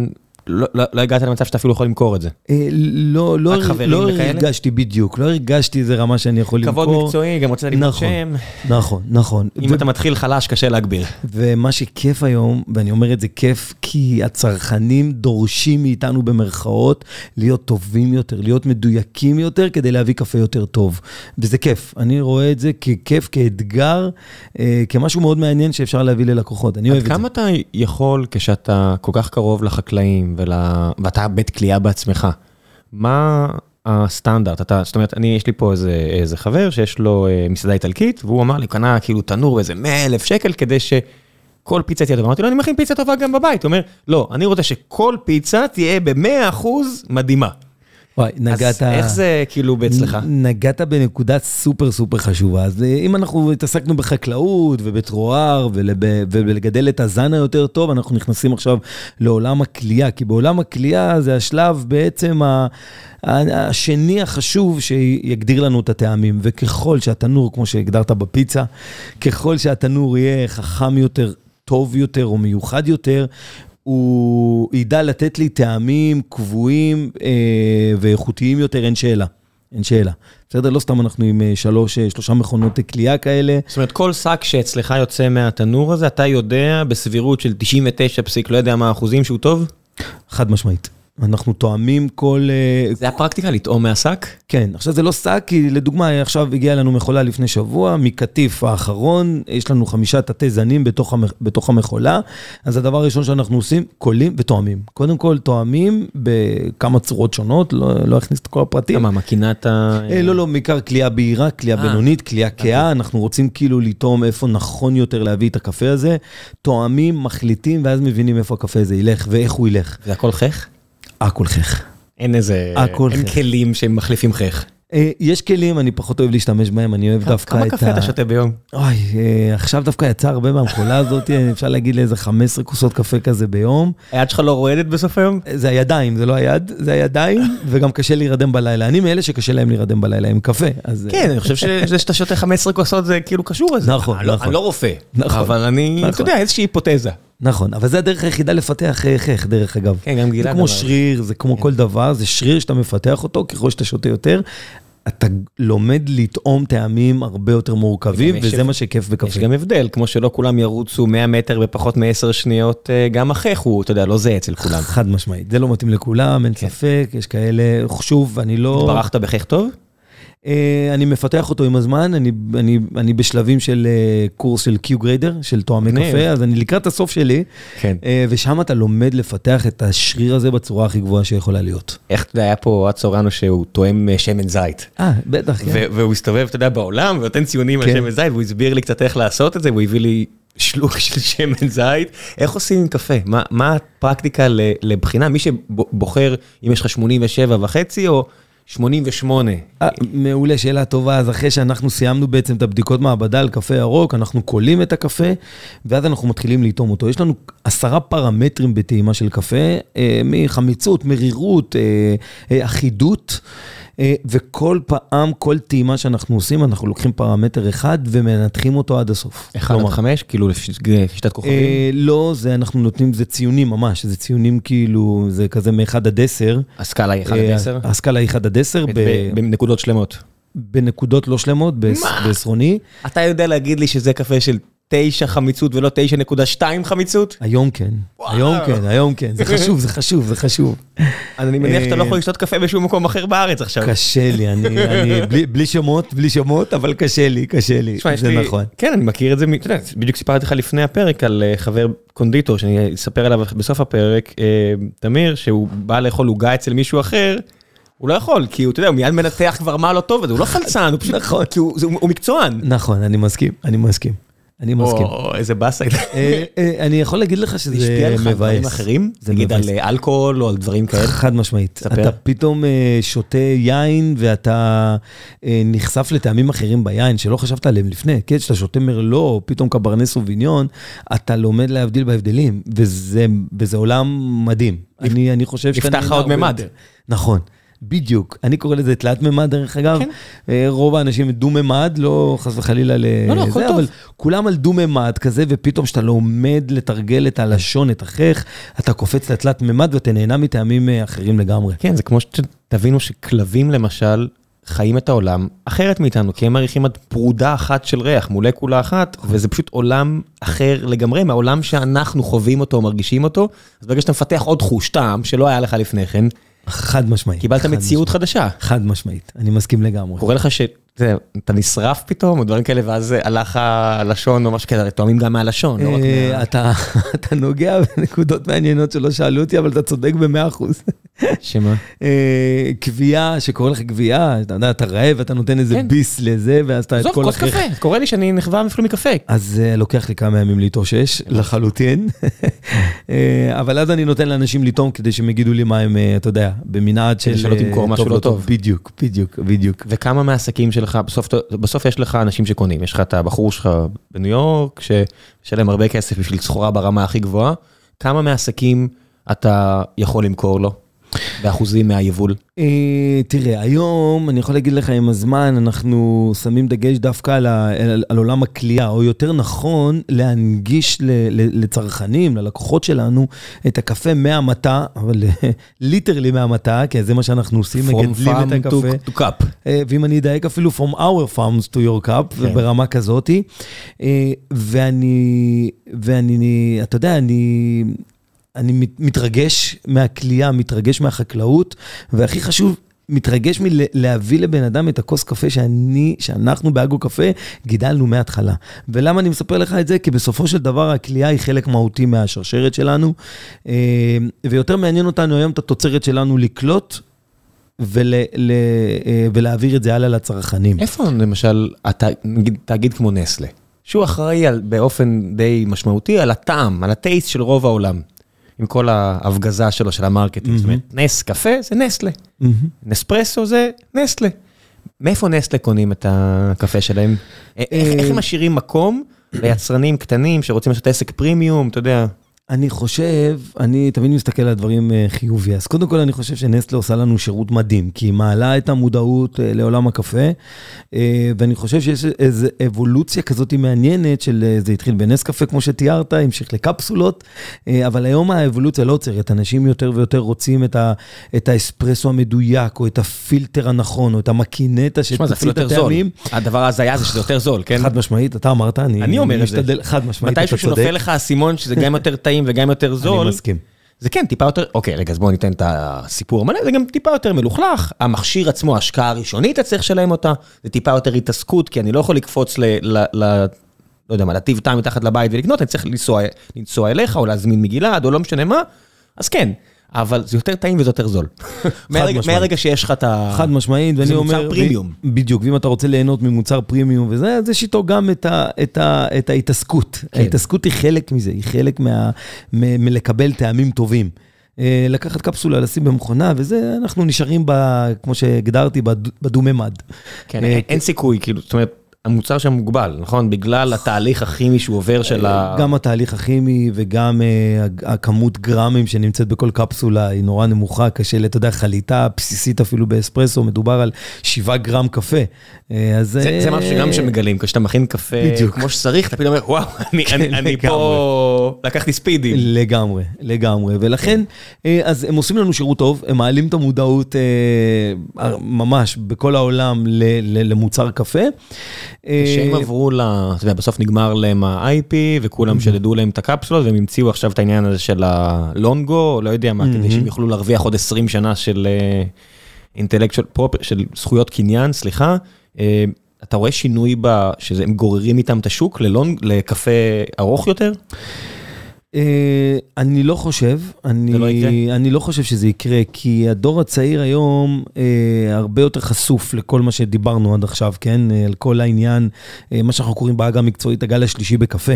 לא, לא, לא הגעת למצב שאתה אפילו יכול למכור את זה. אה, לא, לא, לא? הרגשתי בדיוק, לא הרגשתי איזה רמה שאני יכול למכור. כבוד מקצועי, גם רוצה לבנות נכון. שם. נכון, נכון. אם ו- אתה מתחיל חלש, קשה להגביר. ומה שכיף היום, ואני אומר את זה כיף, כי הצרכנים דורשים מאיתנו במרכאות להיות טובים יותר, להיות מדויקים יותר, כדי להביא קפה יותר טוב. וזה כיף. אני רואה את זה ככיף, כאתגר, אה, כמשהו מאוד מעניין שאפשר להביא ללקוחות. אני אוהב עד את זה. כמה אתה יכול, כשאתה כל כך קרוב לחקלאים, ול... ואתה בית כליאה בעצמך, מה הסטנדרט? אתה, זאת אומרת, אני, יש לי פה איזה, איזה חבר שיש לו אה, מסעדה איטלקית, והוא אמר לי, קנה כאילו תנור באיזה 100 אלף שקל כדי שכל פיצה תהיה טובה. אמרתי לו, אני מכין פיצה טובה גם בבית. הוא אומר, לא, אני רוצה שכל פיצה תהיה ב-100% מדהימה. וואי, נגעת... אז איך זה כאילו אצלך? נגעת בנקודה סופר סופר חשובה. אז אה, אם אנחנו התעסקנו בחקלאות ובטרואר ולגדל את הזן היותר טוב, אנחנו נכנסים עכשיו לעולם הכלייה, כי בעולם הכלייה זה השלב בעצם ה- השני החשוב שיגדיר לנו את הטעמים. וככל שהתנור, כמו שהגדרת בפיצה, ככל שהתנור יהיה חכם יותר, טוב יותר או מיוחד יותר, הוא ידע לתת לי טעמים קבועים אה, ואיכותיים יותר, אין שאלה. אין שאלה. בסדר? לא סתם אנחנו עם אה, שלוש, אה, שלושה מכונות כליאה כאלה. זאת אומרת, כל שק שאצלך יוצא מהתנור הזה, אתה יודע בסבירות של 99 פסיק, לא יודע מה האחוזים שהוא טוב? חד משמעית. אנחנו תואמים כל... אה, זה הפרקטיקה, לטעום מהשק? כן, עכשיו זה לא שק, כי לדוגמה, עכשיו הגיעה לנו מכולה לפני שבוע, מקטיף האחרון, יש לנו חמישה תתי זנים בתוך, המ, בתוך המכולה, אז הדבר הראשון שאנחנו עושים, קולים ותואמים. קודם כל, תואמים בכמה צורות שונות, לא, לא אכניס את כל הפרטים. למה, מקינת ה... אה, לא, לא, בעיקר כליאה בהירה, כליאה אה. בינונית, כליאה כהה, אנחנו רוצים כאילו לטעום איפה נכון יותר להביא את הקפה הזה, תואמים, מחליטים, ואז מבינים איפה הקפה הזה ילך ואיך הוא ילך. זה הכל חך? הכל חך. אין איזה... אין. כלים שמחליפים חך. אה, יש כלים, אני פחות אוהב להשתמש בהם, אני אוהב דווקא כמה את קפה אתה שותה ביום? אוי, אה, עכשיו דווקא יצא הרבה מהמכולה הזאת, אה, אפשר להגיד לאיזה 15 כוסות קפה כזה ביום. היד שלך לא רועדת בסוף היום? זה הידיים, זה לא היד, זה הידיים, (laughs) וגם קשה להירדם בלילה. אני מאלה שקשה להם להירדם בלילה עם קפה, אז... כן, אני חושב שזה (laughs) שאתה שותה 15 כוסות זה כאילו קשור לזה. נכון, אני לא- נכון. אני לא רופא, נכון. אבל אני, אתה נכון. יודע, איזושהי היפותזה. נכון, אבל זה הדרך היחידה לפתח אה, חך, דרך אגב. כן, גם זה גלעד. כמו אבל- שריר, זה כמו כל דבר, זה שריר שאתה מפתח אותו ככל שאתה שותה יותר. אתה לומד לטעום טעמים הרבה יותר מורכבים, יש וזה. מה שכיף יש בקפה. גם הבדל, כמו שלא כולם ירוצו 100 מטר בפחות מ-10 שניות, אה, גם החייך הוא, אתה יודע, לא זהה אצל כולם. חד משמעית, זה לא מתאים לכולם, אין כן. ספק, יש כאלה, שוב, אני לא... התברכת בחייך טוב? אה, אני מפתח אותו עם הזמן, אני, אני, אני בשלבים של אה, קורס של גריידר, של תואמי. קפה, אז אני לקראת הסוף שלי, כן. אה, ושם אתה לומד לפתח את השריר הזה בצורה הכי גבוהה שיכולה להיות. איך אתה יודע, היה פה אוהד סורנו שהוא תואם שמן זית. אה, בטח, כן. והוא הסתובב, אתה יודע, בעולם, ונותן ציונים על כן. שמן זית, והוא הסביר לי קצת איך לעשות את זה, והוא הביא לי שלוק של (laughs) שמן זית. איך עושים עם קפה? מה, מה הפרקטיקה לבחינה? מי שבוחר אם יש לך 87 וחצי או 88. אה, מעולה, שאלה טובה. אז אחרי שאנחנו סיימנו בעצם את הבדיקות מעבדה על קפה ירוק, אנחנו קולים את הקפה, ואז אנחנו מתחילים לטעום אותו. יש לנו עשרה פרמטרים בטעימה של קפה, אה, מחמיצות, מרירות, אה, אה, אחידות, וכל פעם, כל טעימה שאנחנו עושים, אנחנו לוקחים פרמטר אחד ומנתחים אותו עד הסוף. 1 עד 5, כאילו לפי שיטת כוכבים. אה, לא, זה אנחנו נותנים, זה ציונים ממש, זה ציונים כאילו, זה כזה מ-1 עד 10. הסקאלה היא 1 עד אה, 10? הסקאלה היא 1 עד 10, ב- בנקודות שלמות. בנקודות לא שלמות? בעשרוני. אתה יודע להגיד לי שזה קפה של 9 חמיצות ולא 9.2 חמיצות? היום כן, וואו. היום כן, היום כן, זה חשוב, זה חשוב, זה חשוב. אז אני מניח שאתה לא אה, יכול לשתות קפה בשום מקום אחר בארץ עכשיו. קשה לי, אני, אני, בלי, בלי שמות, בלי שמות, אבל קשה לי, קשה לי, יש זה לי- נכון. כן, אני מכיר את זה, אתה יודע, בדיוק סיפרתי לך לפני הפרק על אה, חבר קונדיטור, שאני אספר עליו בסוף הפרק, אה, תמיר, שהוא בא לאכול עוגה אצל מישהו אחר, הוא לא יכול, כי הוא, אתה יודע, הוא מיד מנתח כבר מה לא טוב, הוא לא פלצן, הוא פשוט, נכון. כי הוא מקצוען. נכון, אני מסכים, אני מסכים, אני מסכים. או, איזה באסה. אה, אה, אני יכול להגיד לך זה שזה השפיע לך על דברים מבאס. אחרים? זה נגיד על מבאס. אה, אלכוהול או על דברים כאלה? חד משמעית. אתה פתאום שותה יין ואתה נחשף לטעמים אחרים ביין שלא חשבת עליהם לפני. כן, כשאתה שותה מרלו, או פתאום קברנס סוביניון, אתה לומד להבדיל בהבדלים, וזה, עולם מדהים. אני, חושב שאתה... נפתח לך עוד ממד. נכון. בדיוק, אני קורא לזה תלת ממד דרך אגב, כן. אה, רוב האנשים דו ממד, לא חס וחלילה לא, לא, הכל לזה, טוב. אבל כולם על דו ממד כזה, ופתאום כשאתה לומד לתרגל את הלשון, את החייך, אתה קופץ לתלת ממד ואתה נהנה מטעמים אה, אחרים לגמרי. כן, זה כמו שתבינו שכלבים למשל חיים את העולם אחרת מאיתנו, כי הם מריחים עד פרודה אחת של ריח, מולקולה אחת, וזה פשוט עולם אחר לגמרי מהעולם שאנחנו חווים אותו, מרגישים אותו, אז ברגע שאתה מפתח עוד חוש טעם שלא היה לך לפני כן, חד משמעית. קיבלת מציאות חדשה. חד משמעית, אני מסכים לגמרי. קורה לך שאתה נשרף פתאום, או דברים כאלה, ואז הלך הלשון או משהו כזה, תואמים גם מהלשון, לא רק אה, מה... אתה (laughs) אתה נוגע בנקודות מעניינות שלא שאלו אותי, אבל אתה צודק במאה אחוז. שמה? אה, קביעה, שקורה לך קביעה, אתה יודע, אתה רעב, אתה נותן איזה כן. ביס לזה, ואז אתה את עזוב, כל כוס החייך. קפה, קורה לי שאני נחבא אפילו מקפה. אז uh, לוקח לי כמה ימים להתאושש, לחלוטין. uh, (laughs) אבל אז אני נותן לאנשים לטעום כדי שהם יגידו לי מה הם, אתה יודע, במנעד של... שלא תמכור משהו לא טוב. בדיוק, בדיוק, בדיוק. וכמה מהעסקים שלך, בסוף יש לך אנשים שקונים, יש לך את הבחור שלך בניו יורק, שמשלם הרבה כסף בשביל סחורה ברמה הכי גבוהה, כמה מהעסקים אתה יכול למכור לו, באחוזים מהיבול? Uh, תראה, היום, אני יכול להגיד לך עם הזמן, אנחנו שמים דגש דווקא על, על, על עולם הכלייה, או יותר נכון, להנגיש ל, ל, לצרכנים, ללקוחות שלנו, את הקפה מהמטה, אבל (laughs) ליטרלי מהמטה, כי זה מה שאנחנו עושים, From מגדלים את farm הקפה. to, to cup. אה, ואם אני אדייק אפילו From our farms to your cup, כן. ברמה כזאתי. אה, ואני, ואני, אתה יודע, אני, אני מת- מתרגש מהכלייה, מתרגש מהחקלאות, והכי חשוב, מתרגש מלהביא לבן אדם את הכוס קפה שאני, שאנחנו באגו קפה גידלנו מההתחלה. ולמה אני מספר לך את זה? כי בסופו של דבר הכלייה היא חלק מהותי מהשרשרת שלנו, אה, ויותר מעניין אותנו היום את התוצרת שלנו לקלוט. ול, ל, אה, ולהעביר את זה הלאה לצרכנים. איפה למשל, אתה, נגיד תאגיד כמו נסטלה, שהוא אחראי על, באופן די משמעותי על הטעם, על ה taste של רוב העולם, עם כל ההפגזה שלו, של ה marketing, זאת אומרת, נס קפה זה נסטלה, מהמם. נספרסו זה נסטלה. מאיפה נסטלה קונים את הקפה שלהם? איך איך הם משאירים מקום ליצרנים קטנים שרוצים לעשות עסק פרימיום, אתה יודע? אני חושב, אני תמיד מסתכל על דברים אה, חיובי, אז קודם כל אני חושב שנסטלה עושה לנו שירות מדהים, כי היא מעלה את המודעות אה, לעולם הקפה, אה, ואני חושב שיש איזו אבולוציה כזאת מעניינת של, זה התחיל בנס קפה כמו שתיארת, המשיך לקפסולות, אבל היום האבולוציה לא עוצרת, אנשים יותר ויותר רוצים את, ה, את האספרסו המדויק, או את הפילטר הנכון, או את המקינטה שתוציא את הטעמים. הדבר ההזיה זה שזה יותר זול, כן? חד משמעית, אתה אמרת, אני, אני אומר את זה. חד משמעית, אתה צודק. מתישהו שנופל לך האסימון שזה גם יותר טעים (laughs) טעים וגם יותר זול. אני מסכים. זה כן, טיפה יותר, אוקיי, רגע, אז בואו ניתן את הסיפור המלא, זה גם טיפה יותר מלוכלך. המכשיר עצמו, ההשקעה הראשונית, אתה צריך לשלם אותה, זה טיפה יותר התעסקות, כי אני לא יכול לקפוץ ל... ל, ל לא יודע מה, לטיב טעם מתחת לבית ולקנות, אני צריך לנסוע, לנסוע אליך, או להזמין מגלעד, או לא משנה מה, אז כן. אבל זה יותר טעים וזה יותר זול. (laughs) מהרגע שיש לך את ה... חד משמעית, ואני אומר... זה מוצר פרימיום. בדיוק, ואם אתה רוצה ליהנות ממוצר פרימיום וזה, אז יש איתו גם את ההתעסקות. כן. ההתעסקות היא חלק מזה, היא חלק מלקבל טעמים טובים. אה, לקחת קפסולה, לשים במכונה, וזה, אנחנו נשארים, ב, כמו שהגדרתי, בדו-ממד. כן, אה, אין סיכוי, כאילו, זאת אומרת... המוצר שם מוגבל, נכון? בגלל התהליך הכימי שהוא עובר של ה... גם התהליך הכימי וגם uh, הכמות גרמים שנמצאת בכל קפסולה היא נורא נמוכה, קשה, אתה יודע, חליטה בסיסית אפילו באספרסו, מדובר על 7 גרם קפה. אה, אז... זה, זה משהו שגם שמגלים, כשאתה מכין קפה בדיוק. כמו שצריך, אתה פתאום אומר, וואו, אני, אני, אני (laughs) פה לקחתי ספידים. לגמרי, לגמרי, ולכן, כן. אז הם עושים לנו שירות טוב, הם מעלים את המודעות ממש בכל העולם למוצר קפה. שהם עברו ל... אתה יודע, בסוף נגמר להם ה-IP, וכולם שדדו להם את הקפסולות, והם המציאו עכשיו את העניין הזה של הלונגו, לא יודע מה, כדי שהם יוכלו להרוויח עוד 20 שנה של אינטלקטואל, של זכויות קניין, סליחה. אתה רואה שינוי ב... שהם גוררים איתם את השוק ללונג, לקפה ארוך יותר? אה, אני לא חושב, אני, לא אני לא חושב שזה יקרה, כי הדור הצעיר היום אה, הרבה יותר חשוף לכל מה שדיברנו עד עכשיו, כן? אה, על כל העניין, אה, מה שאנחנו קוראים בעגה המקצועית, הגל השלישי בקפה.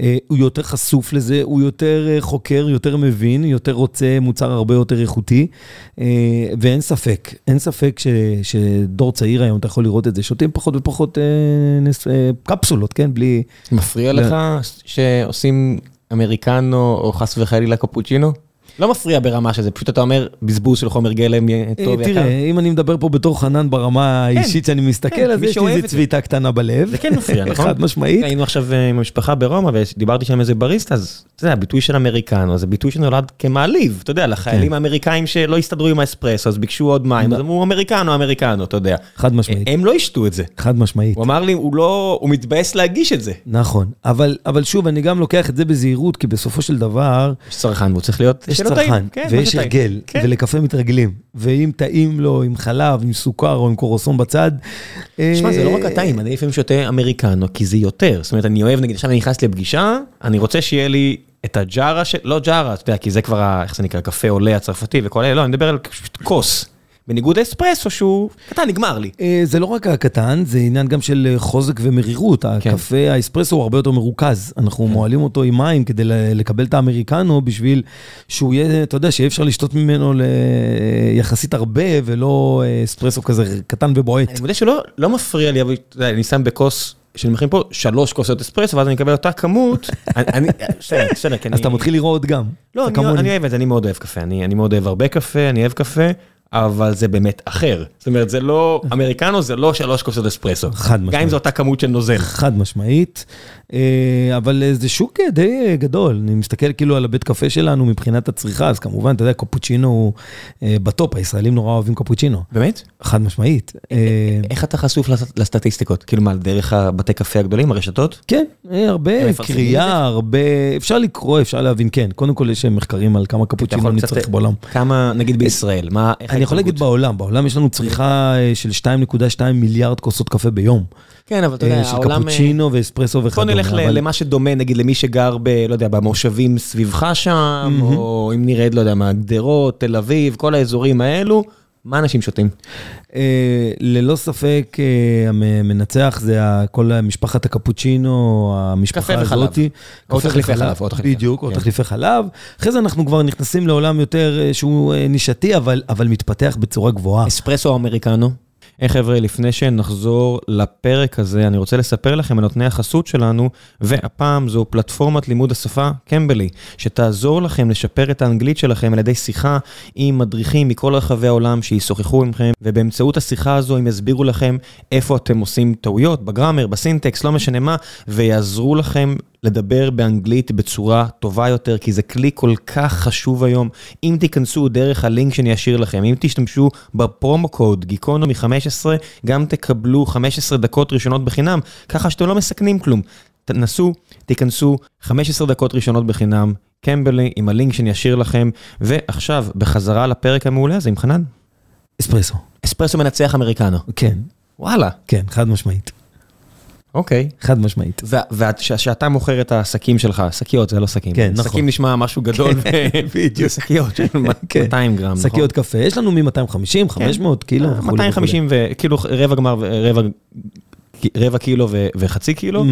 אה, הוא יותר חשוף לזה, הוא יותר אה, חוקר, יותר מבין, יותר רוצה מוצר הרבה יותר איכותי, אה, ואין ספק, אין ספק ש, שדור צעיר היום, אתה יכול לראות את זה, שותים פחות ופחות אה, נס, אה, קפסולות, כן? בלי... מפריע לך שעושים... אמריקנו או חס וחלילה קפוצ'ינו? לא מפריע ברמה שזה, פשוט אתה אומר, בזבוז של חומר גלם טוב יקר. תראה, אם אני מדבר פה בתור חנן ברמה כן, האישית שאני מסתכל, כן, אז יש לי איזה צביטה קטנה בלב. זה כן מפריע, (laughs) נכון? חד משמעית. היינו עכשיו אה, עם המשפחה ברומא ודיברתי שם עם איזה בריסטה, אז אתה יודע, הביטוי של אמריקנו, זה ביטוי שנולד כמעליב, אתה יודע, לחיילים כן. האמריקאים שלא הסתדרו עם האספרסו, אז ביקשו עוד מים, אז אמרו אמריקנו, אמריקנו, אתה יודע. חד משמעית. הם לא ישתו את זה. חד משמעית. הוא אמר לי, הוא לא, הוא מתבאס להגיש את זה. נכון, אבל שוב, אני גם לוקח את זה בזהירות, כי בסופו של דבר... יש צרכן, והוא צריך להיות... יש צרכן, יש הרגל, כן. ולקפה מתרגלים. ואם טעים לו עם חלב, עם סוכר או עם קורוסון בצד... תשמע, זה לא רק הטעים, אני לפעמים שותה אמריקנו, כי זה יותר. זאת אומרת, אני אוהב, נגיד, עכשיו אני נכנס לפגישה, אני רוצה שיהיה לי את הג'ארה של... לא ג'ארה, אתה יודע, כי זה כבר, איך זה נקרא, קפה עולה הצרפתי וכל אלה, לא, אני מדבר על כוס. בניגוד לאספרסו שהוא קטן, נגמר לי. אה, זה לא רק הקטן, זה עניין גם של אה, חוזק ומרירות. כן. הקפה, האספרסו הוא הרבה יותר מרוכז. אנחנו כן. מועלים אותו עם מים כדי לקבל את האמריקנו, בשביל שהוא יהיה, אתה יודע, שיהיה אפשר לשתות ממנו יחסית הרבה, ולא אה, אספרסו כזה קטן ובועט. אני מודה שלא לא מפריע לי, אבל אני שם בכוס שאני מכין פה שלוש כוסות אספרסו, ואז אני אקבל אותה כמות, (laughs) אני, בסדר, בסדר, אז אתה מתחיל לראות גם. לא, אני אוהב את זה, אני מאוד אוהב קפה, אני מאוד אוהב הרבה קפה, אני אוהב קפה. אבל זה באמת אחר. זאת אומרת, זה לא, אמריקנו זה לא שלוש כוסות אספרסו. חד משמעית. גם אם זו אותה כמות של נוזל. חד משמעית. אה, אבל זה שוק די גדול, אני מסתכל כאילו על הבית קפה שלנו מבחינת הצריכה, אז כמובן, אתה יודע, קפוצ'ינו הוא אה, בטופ, הישראלים נורא אוהבים קפוצ'ינו. באמת? חד משמעית. אה, איך אתה חשוף לסטטיסטיקות? כאילו מה, דרך הבתי קפה הגדולים, הרשתות? כן, הרבה קריאה, הרבה, אפשר לקרוא, אפשר להבין, כן. קודם כל יש מחקרים על כמה קפוצ'ינו צריך בעולם. כמה, נגיד בישראל, מה, איך אני יכול להגיד בעולם, בעולם יש לנו צריכה של 2.2 מיליארד כוסות קפה ביום. כן, אבל אתה יודע, העולם... של קפוצ'ינו ואספרסו וכדומה. בוא נלך למה שדומה, נגיד, למי שגר ב... לא יודע, במושבים סביבך שם, או אם נרד, לא יודע, מה, גדרות, תל אביב, כל האזורים האלו. מה אנשים שותים? אה, ללא ספק, אה, המנצח זה כל משפחת הקפוצ'ינו, המשפחה הזאת. קפה וחלב. או תחליפי חלב. בדיוק, או כן. תחליפי חלב. אחרי זה אנחנו כבר נכנסים לעולם יותר אה, שהוא נישתי, אבל מתפתח בצורה גבוהה. אספרסו אמריקנו? היי חבר'ה, לפני שנחזור לפרק הזה, אני רוצה לספר לכם על נותני החסות שלנו, והפעם זו פלטפורמת לימוד השפה קמבלי, שתעזור לכם לשפר את האנגלית שלכם על ידי שיחה עם מדריכים מכל רחבי העולם שישוחחו עמכם, ובאמצעות השיחה הזו הם יסבירו לכם איפה אתם עושים טעויות, בגראמר, בסינטקס, לא משנה מה, ויעזרו לכם לדבר באנגלית בצורה טובה יותר, כי זה כלי כל כך חשוב היום. אם תיכנסו דרך הלינק שאני אשאיר לכם, אם תשתמשו בפרומו קוד גיקונומי 15, גם תקבלו 15 דקות ראשונות בחינם, ככה שאתם לא מסכנים כלום. תנסו, תיכנסו 15 דקות ראשונות בחינם, קמבלי, עם הלינק שאני אשאיר לכם, ועכשיו, בחזרה לפרק המעולה הזה עם חנן. אספרסו. אספרסו מנצח אמריקנו. כן, וואלה, כן, חד משמעית. אוקיי. חד משמעית. וכשאתה מוכר את השקים שלך, שקיות זה לא שקים. כן, נכון. שקים נשמע משהו גדול, (laughs) בדיוק. שקיות של (laughs) כן. 200 גרם, נכון? שקיות קפה, יש לנו מ-250, 500 קילו וכולי. 250 וכאילו רבע גמר, רבע, רבע קילו ו- וחצי קילו.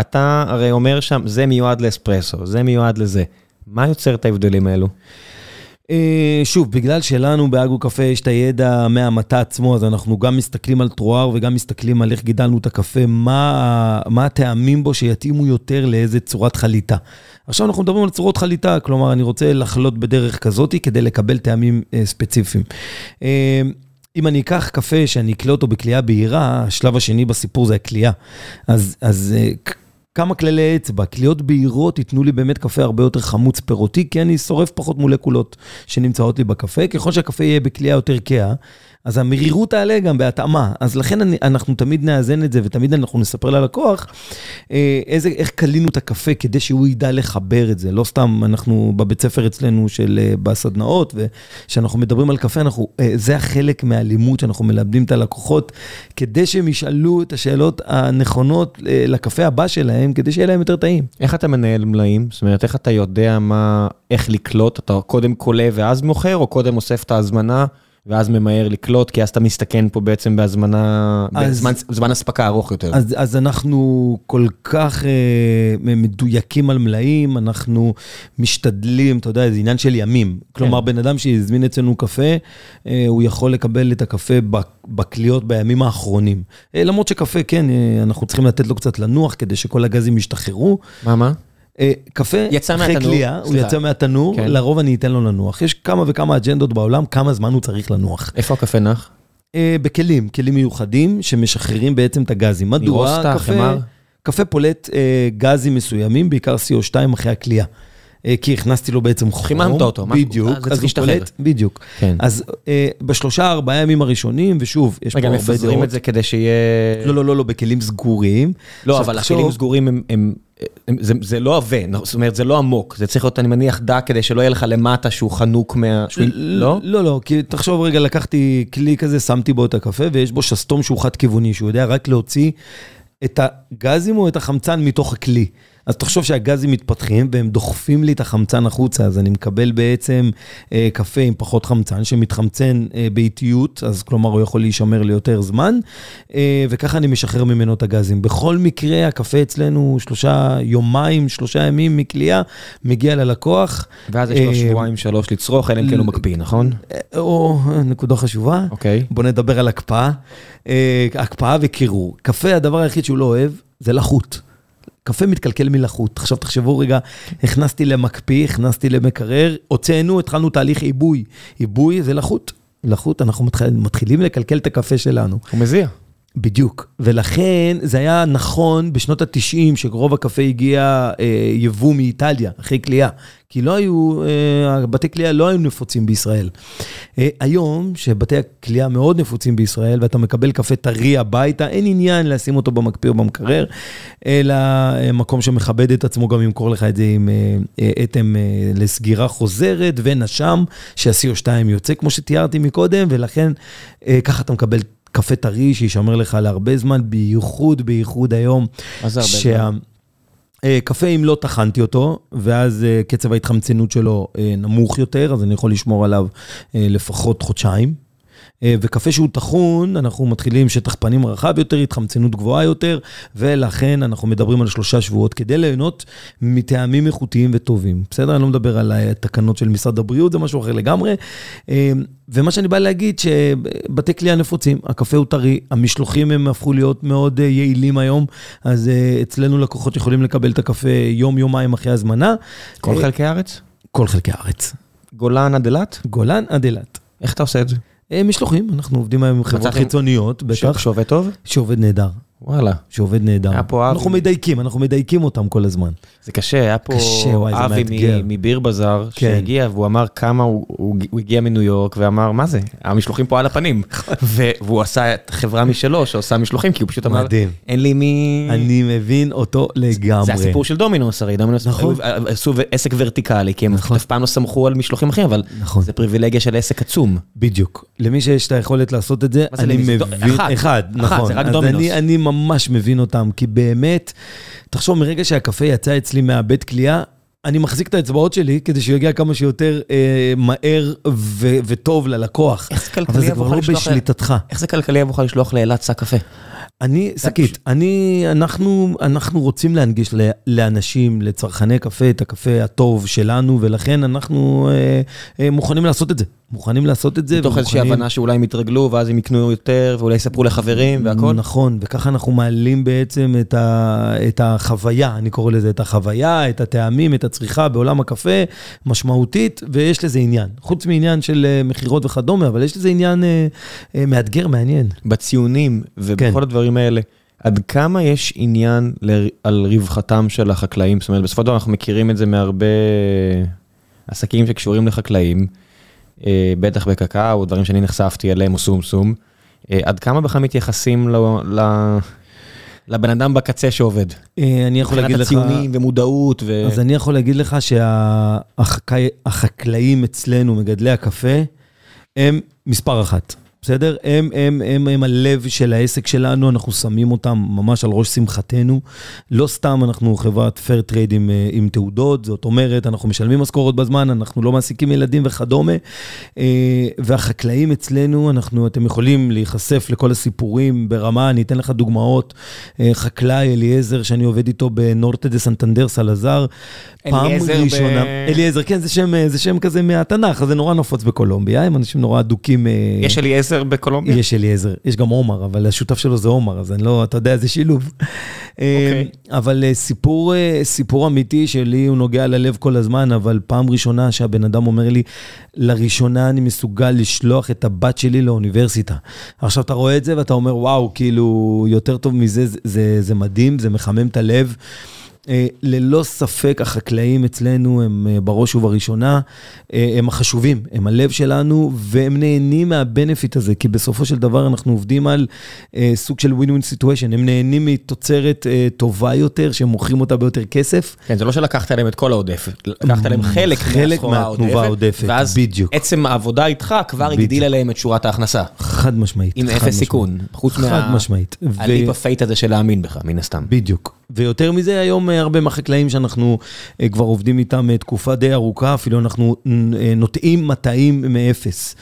אתה הרי אומר שם, זה מיועד לאספרסו, זה מיועד לזה. מה יוצר את ההבדלים האלו? אה, שוב, בגלל שלנו באגו קפה יש את הידע מהמטע עצמו, אז אנחנו גם מסתכלים על טרואר וגם מסתכלים על איך גידלנו את הקפה, מה, מה הטעמים בו שיתאימו יותר לאיזה צורת חליטה. עכשיו אנחנו מדברים על צורות חליטה, כלומר, אני רוצה לחלות בדרך כזאת כדי לקבל טעמים אה, ספציפיים. אה, אם אני אקח קפה שאני אקלה אותו בכלייה בהירה, השלב השני בסיפור זה הכלייה. אז, אז כמה כללי אצבע, כליות בהירות ייתנו לי באמת קפה הרבה יותר חמוץ פירותי, כי אני שורף פחות מולקולות שנמצאות לי בקפה. ככל שהקפה יהיה בכלייה יותר כהה, אז המרירות תעלה גם בהתאמה. אז לכן אני, אנחנו תמיד נאזן את זה, ותמיד אנחנו נספר ללקוח אה, איזה, איך קלינו את הקפה כדי שהוא ידע לחבר את זה. לא סתם אנחנו בבית ספר אצלנו של, אה, בסדנאות, וכשאנחנו מדברים על קפה, אנחנו, אה, זה החלק מהלימוד שאנחנו מלמדים את הלקוחות, כדי שהם ישאלו את השאלות הנכונות לקפה הבא שלהם, כדי שיהיה להם יותר טעים. איך אתה מנהל מלאים? זאת אומרת, איך אתה יודע מה, איך לקלוט? אתה קודם קולה ואז מוכר, או קודם אוסף את ההזמנה ואז ממהר לקלוט, כי אז אתה מסתכן פה בעצם בהזמנה, אז- בזמן, זמן אספקה ארוך יותר. אז, אז אנחנו כל כך אה, מדויקים על מלאים, אנחנו משתדלים, אתה יודע, זה עניין של ימים. כלומר, בן אדם שהזמין אצלנו קפה, אה, הוא יכול לקבל את הקפה בק- בקליות בימים האחרונים. אה, למרות שקפה, כן, אה, אנחנו צריכים לתת לו קצת לנוח כדי שכל הגזים ישתחררו. מה, מה? אה, קפה, אחרי קלייה, הוא. יצא מהתנור, כן. לרוב אני אתן לו לנוח. יש כמה וכמה אג'נדות בעולם, כמה זמן הוא צריך לנוח. איפה הקפה נח? אה, בכלים, כלים מיוחדים שמשחררים בעצם את הגזים. מדוע קפה? קפה פולט אה, גזים מסוימים, בעיקר CO2 אחרי הכלייה. אה, כי הכנסתי לו בעצם חום. חיממת אותו, בדיוק. אז הוא. פולט, בדיוק. כן. אז אה, בשלושה, ארבעה ימים הראשונים, ושוב, יש פה רגע, הרבה מפזרים דעות. את זה כדי שיהיה... לא, לא, לא, לא, בכלים סגורים. לא, אבל הכלים סגורים הם... זה, זה לא עבה, זאת אומרת, זה לא עמוק, זה צריך להיות, אני מניח, דק כדי שלא יהיה לך למטה שהוא חנוק מה... שהוא- לא? לא, לא, כי תחשוב רגע, לקחתי כלי כזה, שמתי בו את הקפה, ויש בו שסתום שהוא חד-כיווני, שהוא יודע רק להוציא את הגזים או את החמצן מתוך הכלי. אז תחשוב שהגזים מתפתחים והם דוחפים לי את החמצן החוצה, אז אני מקבל בעצם אה, קפה עם פחות חמצן, שמתחמצן אה, באיטיות, אז כלומר הוא יכול להישמר ליותר זמן, אה, וככה אני משחרר ממנו את הגזים. בכל מקרה, הקפה אצלנו שלושה יומיים, שלושה ימים מכלייה, מגיע ללקוח. ואז יש לו אה, שבועיים, שלוש לצרוך, אלא אם כן הוא מקפיא, נכון? אה, או, נקודה חשובה. אוקיי. בוא נדבר על הקפאה. אה, הקפאה וקירור. קפה, הדבר היחיד שהוא לא אוהב, זה לחות. קפה מתקלקל מלחות. עכשיו תחשבו רגע, הכנסתי למקפיא, הכנסתי למקרר, הוצאנו, התחלנו תהליך עיבוי. עיבוי זה לחות. לחות, אנחנו מתחיל, מתחילים לקלקל את הקפה שלנו. הוא מזיע. בדיוק, ולכן זה היה נכון בשנות ה-90, שרוב הקפה הגיע אה, יבוא מאיטליה, אחרי קלייה, כי לא היו, אה, בתי קלייה לא היו נפוצים בישראל. אה, היום, שבתי הקלייה מאוד נפוצים בישראל, ואתה מקבל קפה טרי הביתה, אין עניין לשים אותו במקפיא או במקרר, אלא אה, מקום שמכבד את עצמו גם ימכור לך את זה עם אה, אה, אטם אה, לסגירה חוזרת ונשם, שה-CO2 יוצא, כמו שתיארתי מקודם, ולכן אה, ככה אתה מקבל קפה טרי שישמר לך להרבה זמן, בייחוד, בייחוד היום. מה זה הרבה שה... זמן? אה, קפה, אם לא טחנתי אותו, ואז אה, קצב ההתחמצנות שלו אה, נמוך יותר, אז אני יכול לשמור עליו לפחות חודשיים. אה, וקפה שהוא טחון, אנחנו מתחילים שטח פנים רחב יותר, התחמצנות גבוהה יותר, ולכן אנחנו מדברים על שלושה שבועות כדי ליהנות מטעמים איכותיים וטובים. בסדר? אני לא מדבר על התקנות של משרד הבריאות, זה משהו אחר לגמרי. אה, ומה שאני בא להגיד, שבתי קליעה נפוצים, הקפה הוא טרי, המשלוחים הם הפכו להיות מאוד אה, יעילים היום, אז אצלנו לקוחות יכולים לקבל את הקפה יום-יומיים אחרי הזמנה. כל חלקי הארץ? כל חלקי הארץ. גולן עד אילת? גולן עד אילת. איך אתה עושה את זה? אה, משלוחים, אנחנו עובדים היום עם חברות חיצוניות, בטח. שעובד טוב? שעובד נהדר. וואלה. שעובד נהדר. אנחנו מדייקים, אנחנו מדייקים אותם כל הזמן. זה קשה, היה פה אבי מביר בזאר, כן. שהגיע והוא אמר כמה, הוא הגיע מניו יורק ואמר, מה זה, המשלוחים פה על הפנים. (laughs) והוא עשה חברה משלו שעושה משלוחים, כי הוא פשוט אמר, אין לי מי... אני מבין אותו לגמרי. זה הסיפור של דומינוס, הרי דומינוס נכון. עשו עסק ורטיקלי, כי הם נכון. אף פעם לא סמכו על משלוחים אחרים, אבל נכון. זה פריבילגיה של עסק עצום. בדיוק. למי שיש את היכולת לעשות את זה, אני מבין, אחד, נכון. זה רק דומינוס. אני ממש מבין אותם, כי באמת, תחשוב, מרגע שהקפה יצא אצלי מהבית כליאה, אני מחזיק את האצבעות שלי כדי שהוא יגיע כמה שיותר אה, מהר ו- וטוב ללקוח. איך זה כלכלי אבל זה כבר לא בשליטתך. איך זה כלכלי עבורך לשלוח לאילת שק קפה? אני, שקית, אני, אנחנו, אנחנו רוצים להנגיש לאנשים, לצרכני קפה, את הקפה הטוב שלנו, ולכן אנחנו אה, אה, מוכנים לעשות את זה. מוכנים לעשות את זה. מתוך איזושהי הבנה שאולי הם יתרגלו, ואז הם יקנו יותר, ואולי יספרו לחברים והכל. נכון, וככה אנחנו מעלים בעצם את, ה, את החוויה, אני קורא לזה, את החוויה, את הטעמים, את הצריכה בעולם הקפה, משמעותית, ויש לזה עניין. חוץ מעניין של אה, מכירות וכדומה, אבל יש לזה עניין אה, אה, מאתגר, מעניין. בציונים ובכל כן. הדברים האלה. עד כמה יש עניין ל... על רווחתם של החקלאים? זאת אומרת, בסופו של דבר אנחנו מכירים את זה מהרבה עסקים שקשורים לחקלאים. אה, בטח בקקאו, דברים שאני נחשפתי אליהם, או סום סום. אה, עד כמה בכלל מתייחסים ל... ל... לבן אדם בקצה שעובד. אה, אני יכול להגיד לך... מבחינת הציונים ומודעות ו... אז אני יכול להגיד לך שהחקלאים אצלנו, מגדלי הקפה, הם מספר אחת. בסדר? הם, הם, הם, הם הלב של העסק שלנו, אנחנו שמים אותם ממש על ראש שמחתנו. לא סתם אנחנו חברת fair trade עם, אה, עם תעודות, זאת אומרת, אנחנו משלמים משכורות בזמן, אנחנו לא מעסיקים ילדים וכדומה. אה, והחקלאים אצלנו, אנחנו, אתם יכולים להיחשף לכל הסיפורים ברמה, אני אתן לך דוגמאות. אה, חקלאי אליעזר, שאני עובד איתו בנורטה דה סנטנדר, סלזר. פעם ראשונה, ב... אליעזר, כן, זה שם, זה שם כזה מהתנ"ך, זה נורא נפוץ בקולומביה, הם אנשים נורא אדוקים. יש אליעזר אליעזר בקולומביה? יש אליעזר, יש גם עומר, אבל השותף שלו זה עומר, אז אני לא, אתה יודע, זה שילוב. אוקיי. אה, אבל אה, סיפור, אה, סיפור אמיתי שלי, הוא נוגע ללב כל הזמן, אבל פעם ראשונה שהבן אדם אומר לי, לראשונה אני מסוגל לשלוח את הבת שלי לאוניברסיטה. עכשיו אתה רואה את זה ואתה אומר, וואו, כאילו, יותר טוב מזה, זה, זה, זה מדהים, זה מחמם את הלב. אה, ללא ספק החקלאים אצלנו הם אה, בראש ובראשונה, אה, הם החשובים, הם הלב שלנו, והם נהנים מה benefit הזה, כי בסופו של דבר אנחנו עובדים על סוג של win win situation, הם נהנים מתוצרת טובה יותר, שהם מוכרים אותה ביותר כסף. כן, זה לא שלקחת להם את כל העודף, לקחת להם חלק, חלק מהתנובה העודפת, ואז בדיוק. עצם העבודה איתך כבר הגדילה להם את שורת ההכנסה. חד משמעית. עם אפס סיכון, חוץ מה leap of faith הזה של להאמין בך, מן הסתם. בדיוק. ויותר מזה, היום אה, הרבה מהחקלאים שאנחנו אה, כבר עובדים איתם אה, תקופה די ארוכה, אפילו אנחנו נוטעים מטעים מאפס.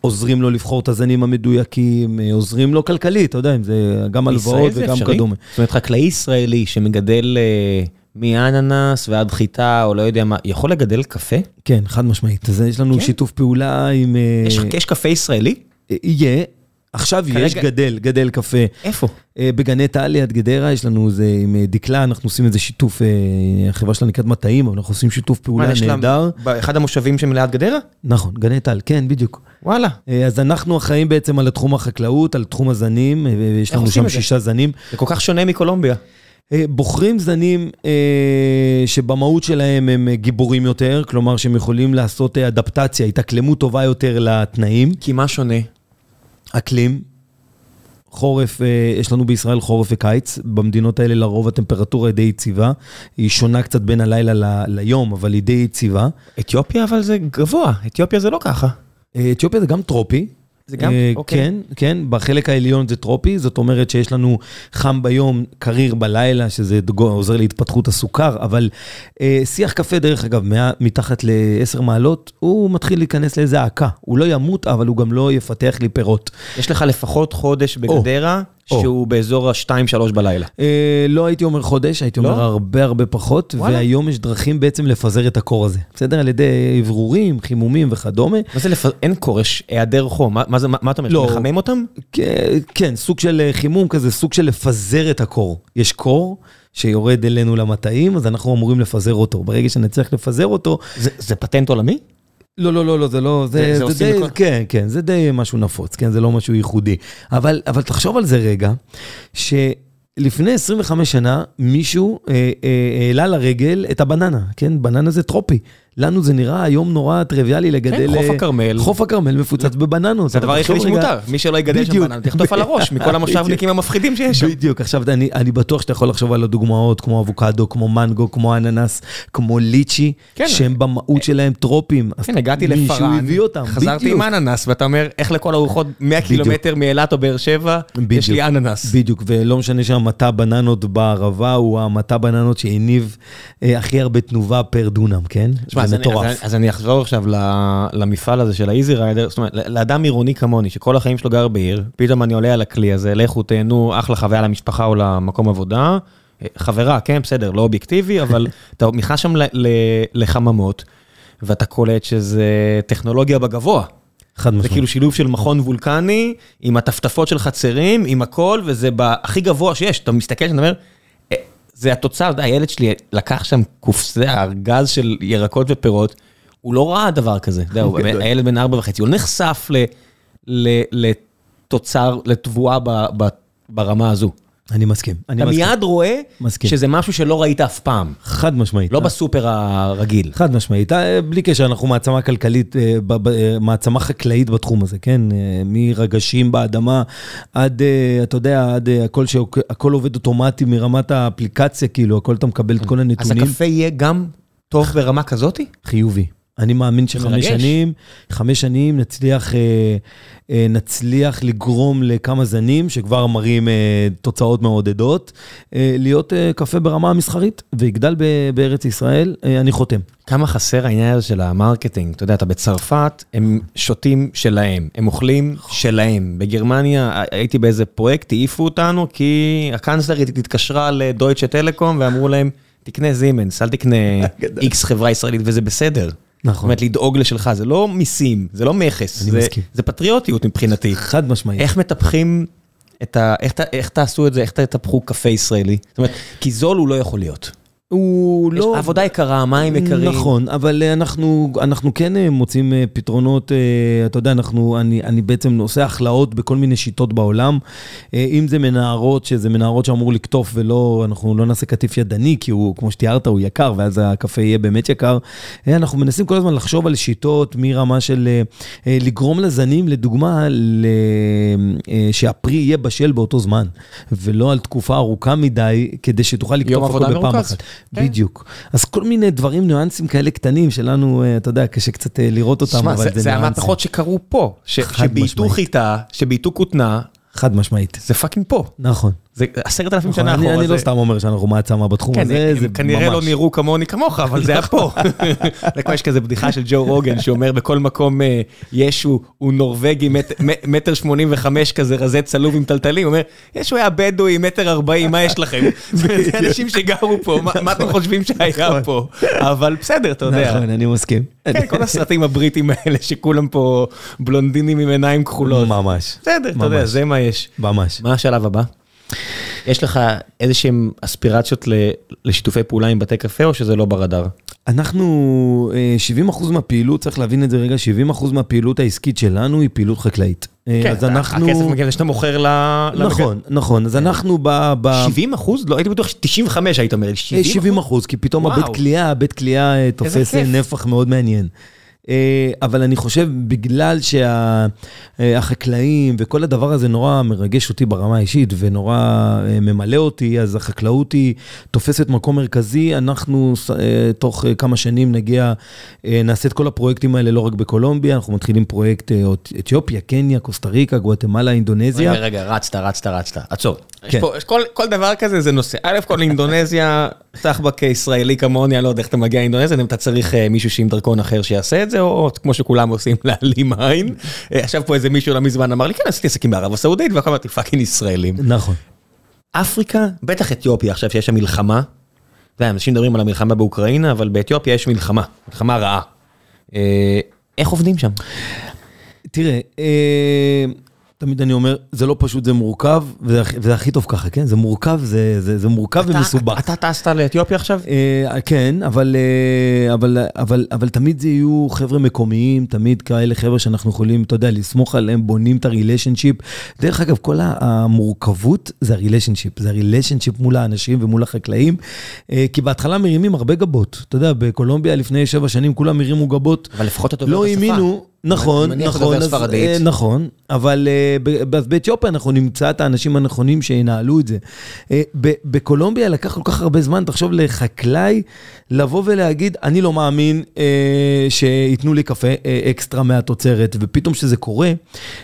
עוזרים לו לבחור את הזנים המדויקים, עוזרים לו כלכלית, אתה יודע, אם זה גם הלוואות וגם קדומה. זאת אומרת, חקלאי ישראלי שמגדל... מאננס ועד חיטה, או לא יודע מה, יכול לגדל קפה? כן, חד משמעית. אז יש לנו כן? שיתוף פעולה עם... יש, יש קפה ישראלי? יהיה, עכשיו כרגע... יש גדל, גדל קפה. איפה? אה, בגני טל ליד גדרה, יש לנו זה עם אה, דקלה, אנחנו עושים איזה שיתוף, אה, החברה שלה נקראת מטעים, אבל אנחנו עושים שיתוף פעולה נהדר. באחד המושבים שמליד גדרה? נכון, גני טל, כן, בדיוק. וואלה. אז אנחנו אחראים בעצם על התחום החקלאות, על תחום הזנים, יש לנו שם שישה זנים. זה כל כך שונה מקולומביה. בוחרים זנים אה, שבמהות שלהם הם גיבורים יותר, כלומר שהם יכולים לעשות אדפטציה, התאקלמות טובה יותר לתנאים. כי מה שונה? אקלים, חורף, אה, יש לנו בישראל חורף וקיץ, במדינות האלה לרוב הטמפרטורה היא די יציבה, היא שונה קצת בין הלילה ל- ליום, אבל היא די יציבה. אתיופיה אבל זה גבוה, אתיופיה זה לא ככה. אה, אתיופיה זה גם טרופי, זה גם? אה, אוקיי. כן, כן, בחלק העליון זה טרופי, זאת אומרת שיש לנו חם ביום, קריר בלילה, שזה עוזר להתפתחות הסוכר, אבל אה, שיח קפה, דרך אגב, מה- מתחת ל-10 מעלות, הוא מתחיל להיכנס לאיזה העקה. הוא לא ימות, אבל הוא גם לא יפתח לי פירות. יש לך לפחות חודש בגדרה, או. שהוא באזור ה-2-3 בלילה. אה, לא הייתי אומר חודש, הייתי לא? אומר הרבה הרבה פחות. והיום יש דרכים בעצם לפזר את הקור הזה. בסדר? על ידי אוורורים, חימומים וכדומה. מה זה לפ... אין קורש, היעדר חום, מה, אתה אומר, לא. לחמם אותם? כן, כן, סוג של אה, חימום כזה, סוג של לפזר את הקור. יש קור שיורד אלינו למטעים, אז אנחנו אמורים לפזר אותו. ברגע שנצטרך לפזר אותו, זה, זה פטנט עולמי? לא, לא, לא, לא, זה לא, זה- זה, זה זה, די, בכל- כן, כן, זה די משהו נפוץ, כן, זה לא משהו ייחודי. אבל, אבל תחשוב על זה רגע, שלפני 25 שנה מישהו אה, אה, העלה לרגל את הבננה, כן, בננה זה טרופי. לנו זה נראה היום נורא טריוויאלי לגדל... כן, חוף אה, הכרמל. חוף הכרמל מפוצץ בבננות. זה הדבר היחידי רגע- שמותר, מי שלא יגדל שם בדיוק. בננה, תחטוף על הראש מכל (laughs) המושבניקים המפחידים שיש שם. בדיוק, עכשיו אני, בטוח שאתה יכול לחשוב על הדוגמאות כמו אבוקדו, כמו מנגו, כמו אננס, כמו ליצ'י, כן. שהם במהות שלהם טרופים. כן, הגעתי לפארן, חזרתי. עם אננס, ואתה אומר, איך לכל הרוחות 100 קילומטר מאילת או באר שבע, יש לי. אננס. בדיוק, ולא משנה שהמטע בננות בערבה הוא המטע בננות שהניב אה, הכי הרבה תנובה פר דונם, כן? תשמע, מטורף. אז- אז אני אחזור עכשיו למפעל הזה של האיזי ריידר, זאת אומרת, לאדם עירוני כמוני, שכל החיים שלו גר בעיר, פתאום אני עולה על הכלי הזה, לכו תהנו, אחלה חוויה למשפחה או למקום עבודה. אה, חברה, כן, בסדר, לא אובייקטיבי, (laughs) אבל אתה נכנס שם לחממות, ואתה קולט שזה טכנולוגיה בגבוה. חד זה משמעית. כאילו שילוב של מכון וולקני, עם הטפטפות של חצרים, עם הכל, וזה בהכי גבוה שיש. אתה מסתכל, אתה אומר, "אה, זה התוצאה, הילד שלי לקח שם קופסה, ארגז של ירקות ופירות, הוא לא ראה דבר כזה. גדול. הילד בן ארבע וחצי, הוא נחשף לתוצר, לתבואה ברמה הזו. אני מסכים. אני אתה. מיד רואה מסכים. שזה משהו שלא ראית אף פעם, חד משמעית. לא בסופר הרגיל. חד משמעית, אה, בלי קשר, אנחנו מעצמה כלכלית, אה, אה, מעצמה חקלאית בתחום הזה, כן? אה, מרגשים באדמה עד, אה, אתה יודע, עד אה, הכל, שהוק- הכל עובד אוטומטי מרמת האפליקציה, כאילו, הכל אתה מקבל את כל אז הנתונים. הקפה יהיה גם טוב ברמה כזאתי? חיובי. אני מאמין שחמש. שנים, חמש שנים נצליח, אה, אה, נצליח לגרום לכמה זנים שכבר מראים אה, תוצאות מעודדות, אה, להיות אה, קפה ברמה המסחרית, ויגדל ב- בארץ ישראל, אה, אני חותם. כמה חסר העניין הזה של ה marketing, אתה יודע, אתה בצרפת, הם שותים שלהם, הם אוכלים שלהם. בגרמניה הייתי באיזה פרויקט, העיפו אותנו, כי הקאנצלרית התקשרה לדויטשה טלקום ואמרו להם, תקנה זימנס, אל תקנה (laughs) איקס חברה ישראלית, וזה בסדר. זאת נכון. אומרת, לדאוג לשלך, זה לא מיסים, זה לא מכס, אני זה- מסכים. זה פטריוטיות מבחינתי. חד משמעית. איך מטפחים את ה... איך איך תעשו את זה, איך תטפחו קפה ישראלי? זאת אומרת, כי זול הוא לא יכול להיות. הוא לא... עבודה יקרה, מים יקרים. נכון, אבל אנחנו, אנחנו כן אה, מוצאים אה, פתרונות, אה, אתה יודע, אנחנו, אני, אני בעצם עושה הכלאות בכל מיני שיטות בעולם. אם זה מנערות, שזה מנערות שאמור לקטוף ולא, אנחנו לא נעשה קטיף ידני, כי הוא, כמו שתיארת, הוא יקר, ואז הקפה יהיה באמת יקר. אנחנו מנסים כל הזמן לחשוב על שיטות מרמה של לגרום לזנים, לדוגמה, ל, שהפרי יהיה בשל באותו זמן, ולא על תקופה ארוכה מדי, כדי שתוכל לקטוף הכל בפעם. אחת. כן. בדיוק. אז כל מיני דברים, ניואנסים כאלה קטנים שלנו, אה, אתה יודע, קשה קצת אה, לראות אותם, אבל זה, זה, זה ניואנסים. המהפכות שקרו פה, שבייתו. חיטה, שבייתו כותנה, חד משמעית. זה fucking פה. נכון. זה עשרת אלפים נכון, שנה אחורה. אני. לא סתם אומר שאנחנו מעצמה בתחום כן, הזה, זה הם כנראה לא ממש. נראו כמוני כמוך, אבל זה היה פה. (laughs) (laughs) זה כמו יש כזה בדיחה של ג'ו רוגן, שאומר בכל מקום אה, ישו הוא נורבגי (laughs) מטר שמונים וחמש כזה רזה צלוב עם טלטלים, הוא אומר, ישו היה בדואי מטר ארבעים, מה יש לכם? זה אנשים שגרו פה, מה- אתם חושבים שהיה פה? אבל בסדר, אתה יודע. נכון, אני מסכים. כן, כל הסרטים הבריטים האלה שכולם פה בלונדינים עם עיניים כחולות. ממש. בסדר, אתה יודע, ממש. זה מה יש. ממש. מה השלב הבא? יש לך איזה שהם אספירציות לשיתופי פעולה עם בתי קפה, או שזה לא ברדאר? אנחנו, אה, 70% מהפעילות, צריך להבין את זה רגע, 70% מהפעילות העסקית שלנו היא פעילות חקלאית. אה, אז אנחנו... כן, הכסף מגיע לזה שאתה מוכר ל... נכון, נכון. אז אנחנו ב... ב- 70 אחוז? לא, הייתי בטוח ש-95 היית אומר לי, 70 70 אחוז, כי פתאום. הבית קליעה, הבית קליעה אה, תופס. נפח מאוד מעניין. אה, אבל אני חושב, בגלל שהחקלאים וכל הדבר הזה נורא מרגש אותי ברמה האישית ונורא אה, ממלא אותי, אז החקלאות היא תופסת מקום מרכזי. אנחנו אה, תוך כמה שנים נגיע, נעשה את כל הפרויקטים האלה לא רק בקולומביה, אנחנו מתחילים פרויקט אתיופיה, קניה, קוסטה ריקה, גואטמלה, אינדונזיה. רגע, רגע, רצת, רצת, רצת. עצור. כן. יש פה, יש כל, כל דבר כזה זה נושא. א' כל אינדונזיה, (laughs) סחבק ישראלי כמוני, אני לא יודע איך אתה מגיע לאינדונזיה, אם אתה צריך מישהו עם דרכון אחר שיעשה את זה, או כמו שכולם עושים, (laughs) להעלים עין. עכשיו פה איזה מישהו לא מזמן אמר לי, כן, עשיתי עסקים בערב הסעודית, ואחר אמרתי, fucking ישראלים. נכון. אפריקה, בטח אתיופיה, עכשיו שיש שם מלחמה. אנשים מדברים על המלחמה באוקראינה, אבל באתיופיה יש מלחמה, מלחמה רעה. אה, איך עובדים שם? תראה, אה, תמיד אני אומר, זה לא פשוט, זה מורכב, וזה, וזה הכי טוב ככה, כן? זה מורכב, זה, זה, זה מורכב אתה, ומסובך. אתה טסת לאתיופיה עכשיו? אה, כן, אבל, אה, אבל, אבל, אבל תמיד זה יהיו חבר'ה מקומיים, תמיד כאלה חבר'ה שאנחנו יכולים, אתה יודע, לסמוך עליהם, בונים את ה relationship. דרך אגב, כל המורכבות זה הריליישנשיפ, זה הריליישנשיפ מול האנשים ומול החקלאים, אה, כי בהתחלה מרימים הרבה גבות. אתה יודע, בקולומביה לפני שבע שנים כולם הרימו גבות. אבל לפחות אתה עובר את השפה. נכון, נכון, אז, אה, נכון, אבל uh, באתיופיה אנחנו נמצא את האנשים הנכונים שינהלו את זה. Uh, בקולומביה לקח כל כך הרבה זמן, תחשוב לחקלאי לבוא ולהגיד, אני לא מאמין uh, שייתנו לי קפה uh, אקסטרה מהתוצרת, ופתאום כשזה קורה,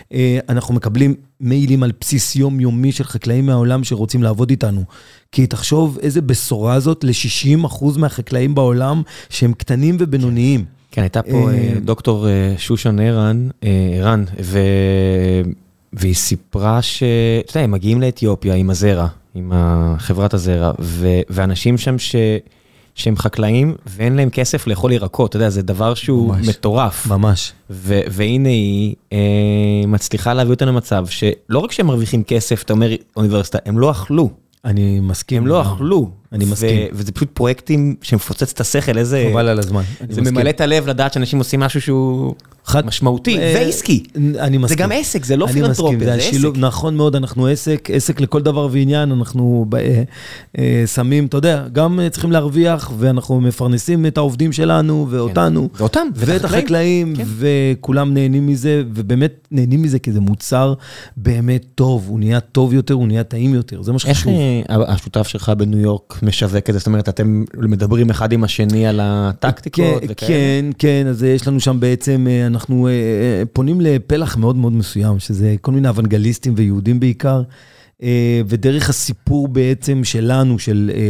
uh, אנחנו מקבלים מיילים על בסיס יומיומי של חקלאים מהעולם שרוצים לעבוד איתנו. כי תחשוב איזה בשורה זאת ל-60% מהחקלאים בעולם שהם קטנים ובינוניים. כן, הייתה פה אה, דוקטור אה, שושן ערן, אה, ערן, והיא סיפרה ש... אתה יודע, הם מגיעים לאתיופיה עם הזרע, עם חברת הזרע, ואנשים שם ש... שהם חקלאים ואין להם כסף לאכול ירקות, אתה יודע, זה דבר שהוא ממש, מטורף. ממש. והנה היא אה, מצליחה להביא אותנו למצב שלא רק שהם מרוויחים כסף, אתה אומר אוניברסיטה, הם לא אכלו. אני מסכים. הם לא אכלו. אני מסכים. וזה פשוט פרוקטים שמפוצץ את השכל, איזה... חבל על הזמן. זה ממלא את הלב לדעת שאנשים עושים משהו שהוא משמעותי אה, ועסקי. אני מסכים. זה גם עסק, זה לא פילנטרופיה, זה עסק. נכון מאוד, אנחנו עסק, עסק לכל דבר ועניין, אנחנו אה, אה, שמים, אתה יודע, גם צריכים להרוויח, ואנחנו מפרנסים את העובדים שלנו ואותנו. כן. ואותם, ואת החקלאים, כן. וכולם נהנים מזה, ובאמת נהנים מזה כי זה מוצר באמת טוב, הוא נהיה טוב יותר, הוא נהיה טעים יותר, זה מה שחשוב. איך השותף שלך בניו יורק משווק את זה? זאת אומרת, אתם מדברים אחד עם השני על הטקטיקות כן, וכאלה? כן, כן, אז יש לנו שם בעצם, אה, אנחנו אה, אה, פונים לפלח מאוד מאוד מסוים, שזה כל מיני אוונגליסטים ויהודים בעיקר. אה, ודרך הסיפור בעצם שלנו, של אה,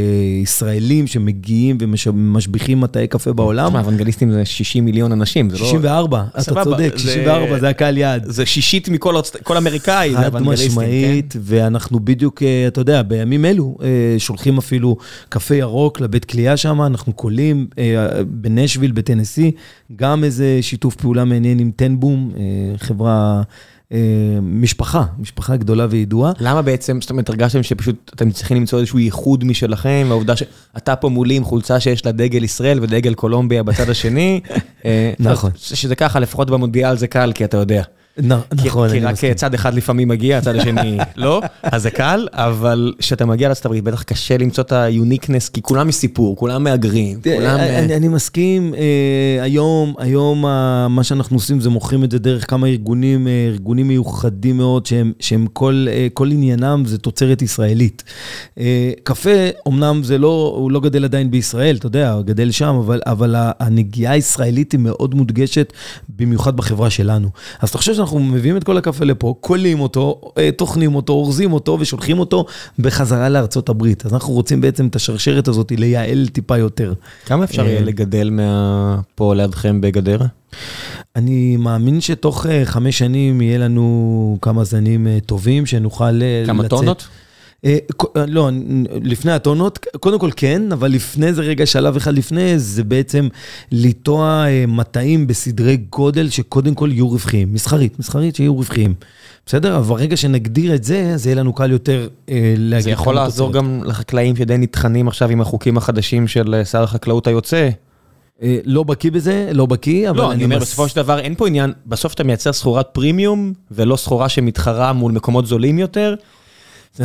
ישראלים שמגיעים ומשביחים מטעי קפה בעולם. תשמע, אוונגליסטים זה 60 מיליון אנשים, זה לא... 64, אתה צודק, 64 זה הקהל יעד. זה שישית מכל אמריקאי, זה אוונגליסטים, כן? חד משמעית, ואנחנו בדיוק, אה, אתה יודע, בימים אלו שולחים אפילו קפה ירוק לבית כליאה שם, אנחנו קולים בנשוויל, בטנסי, גם איזה שיתוף פעולה מעניין עם טנבום, חברה... אה, משפחה, משפחה גדולה וידועה. למה בעצם, זאת אומרת, הרגשתם שפשוט אתם צריכים למצוא איזשהו ייחוד משלכם, והעובדה שאתה פה מולי עם חולצה שיש לה דגל ישראל ודגל קולומביה בצד השני. (laughs) אה, נכון. שזה ככה, לפחות במונדיאל זה קל, כי אתה יודע. נכון, כי רק צד אחד לפעמים מגיע, הצד השני (laughs) לא, אז זה קל, אבל כשאתה מגיע לארצות הברית, בטח קשה למצוא את היוניקנס, כי כולם מסיפור, כולם מהגרים, כולם... אני מסכים, אה, היום, היום מה שאנחנו עושים זה מוכרים את זה דרך כמה ארגונים, אה, ארגונים מיוחדים מאוד, שהם אה, כל עניינם זה תוצרת ישראלית. קפה, אמנם זה לא, הוא לא גדל עדיין בישראל, אתה יודע, הוא גדל שם, אבל הנגיעה הישראלית היא מאוד מודגשת, במיוחד בחברה שלנו. אז אתה חושב אנחנו מביאים את כל הקפה לפה, קולים אותו, אה, טוחנים אותו, אורזים אותו ושולחים אותו בחזרה לארצות הברית. אז אנחנו רוצים בעצם את השרשרת הזאת לייעל טיפה יותר. כמה אפשר יהיה אה, לגדל פה לידכם בגדרה? אני מאמין שתוך אה, חמש שנים יהיה לנו כמה זנים טובים שנוכל לצאת. כמה טונות? אה, אה, לא, לפני הטונות, קודם כל כן, אבל לפני זה רגע, שלב אחד לפני, זה בעצם לטוע אה, מטעים בסדרי גודל שקודם כל יהיו רווחיים, מסחרית, מסחרית שיהיו רווחיים. בסדר? אבל ברגע שנגדיר את זה, זה יהיה לנו קל יותר להגיד... זה יכול לעזור גם לחקלאים שדי נטחנים עכשיו עם החוקים החדשים של שר החקלאות היוצא. לא בקיא בזה, לא בקיא, אבל לא, אני אומר, בסופו של דבר אין פה עניין, בסוף אתה מייצר סחורת פרימיום, ולא סחורה שמתחרה מול מקומות זולים יותר.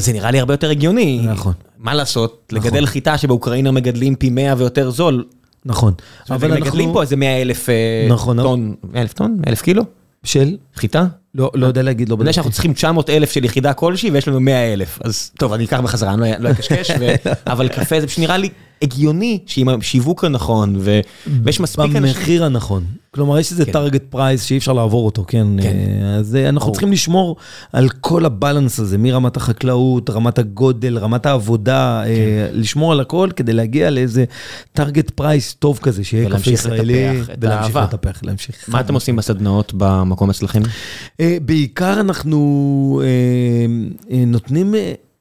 זה נראה לי הרבה יותר הגיוני. נכון. מה לעשות, נכון. לגדל חיטה שבאוקראינה מגדלים פי 100 ויותר זול, נכון. אבל אנחנו... מגדלים פה איזה 100 אלף נכון, טון, 100 אלף טון? 1,000 קילו? של? חיטה? לא, לא יודע להגיד, לא בדקתי. אני יודע שאנחנו צריכים 900 אלף של יחידה כלשהי ויש לנו 100 אלף, אז טוב, אני אקח בחזרה, אני לא אקשקש, (laughs) אבל קפה זה פשוט נראה לי הגיוני שעם השיווק הנכון, ויש מספיק אנשים... במחיר הנכון. כלומר, יש איזה target price שאי אפשר לעבור אותו, כן? אז אנחנו צריכים לשמור על כל הבלנס הזה, מרמת החקלאות, רמת הגודל, רמת העבודה, לשמור על הכל כדי להגיע לאיזה טארגט פרייס טוב כזה, שיהיה קפה ישראלי, ולהמשיך לטפח, להמשיך. מה אתם עושים בסדנאות במקום אצלכם? בעיקר אנחנו נותנים...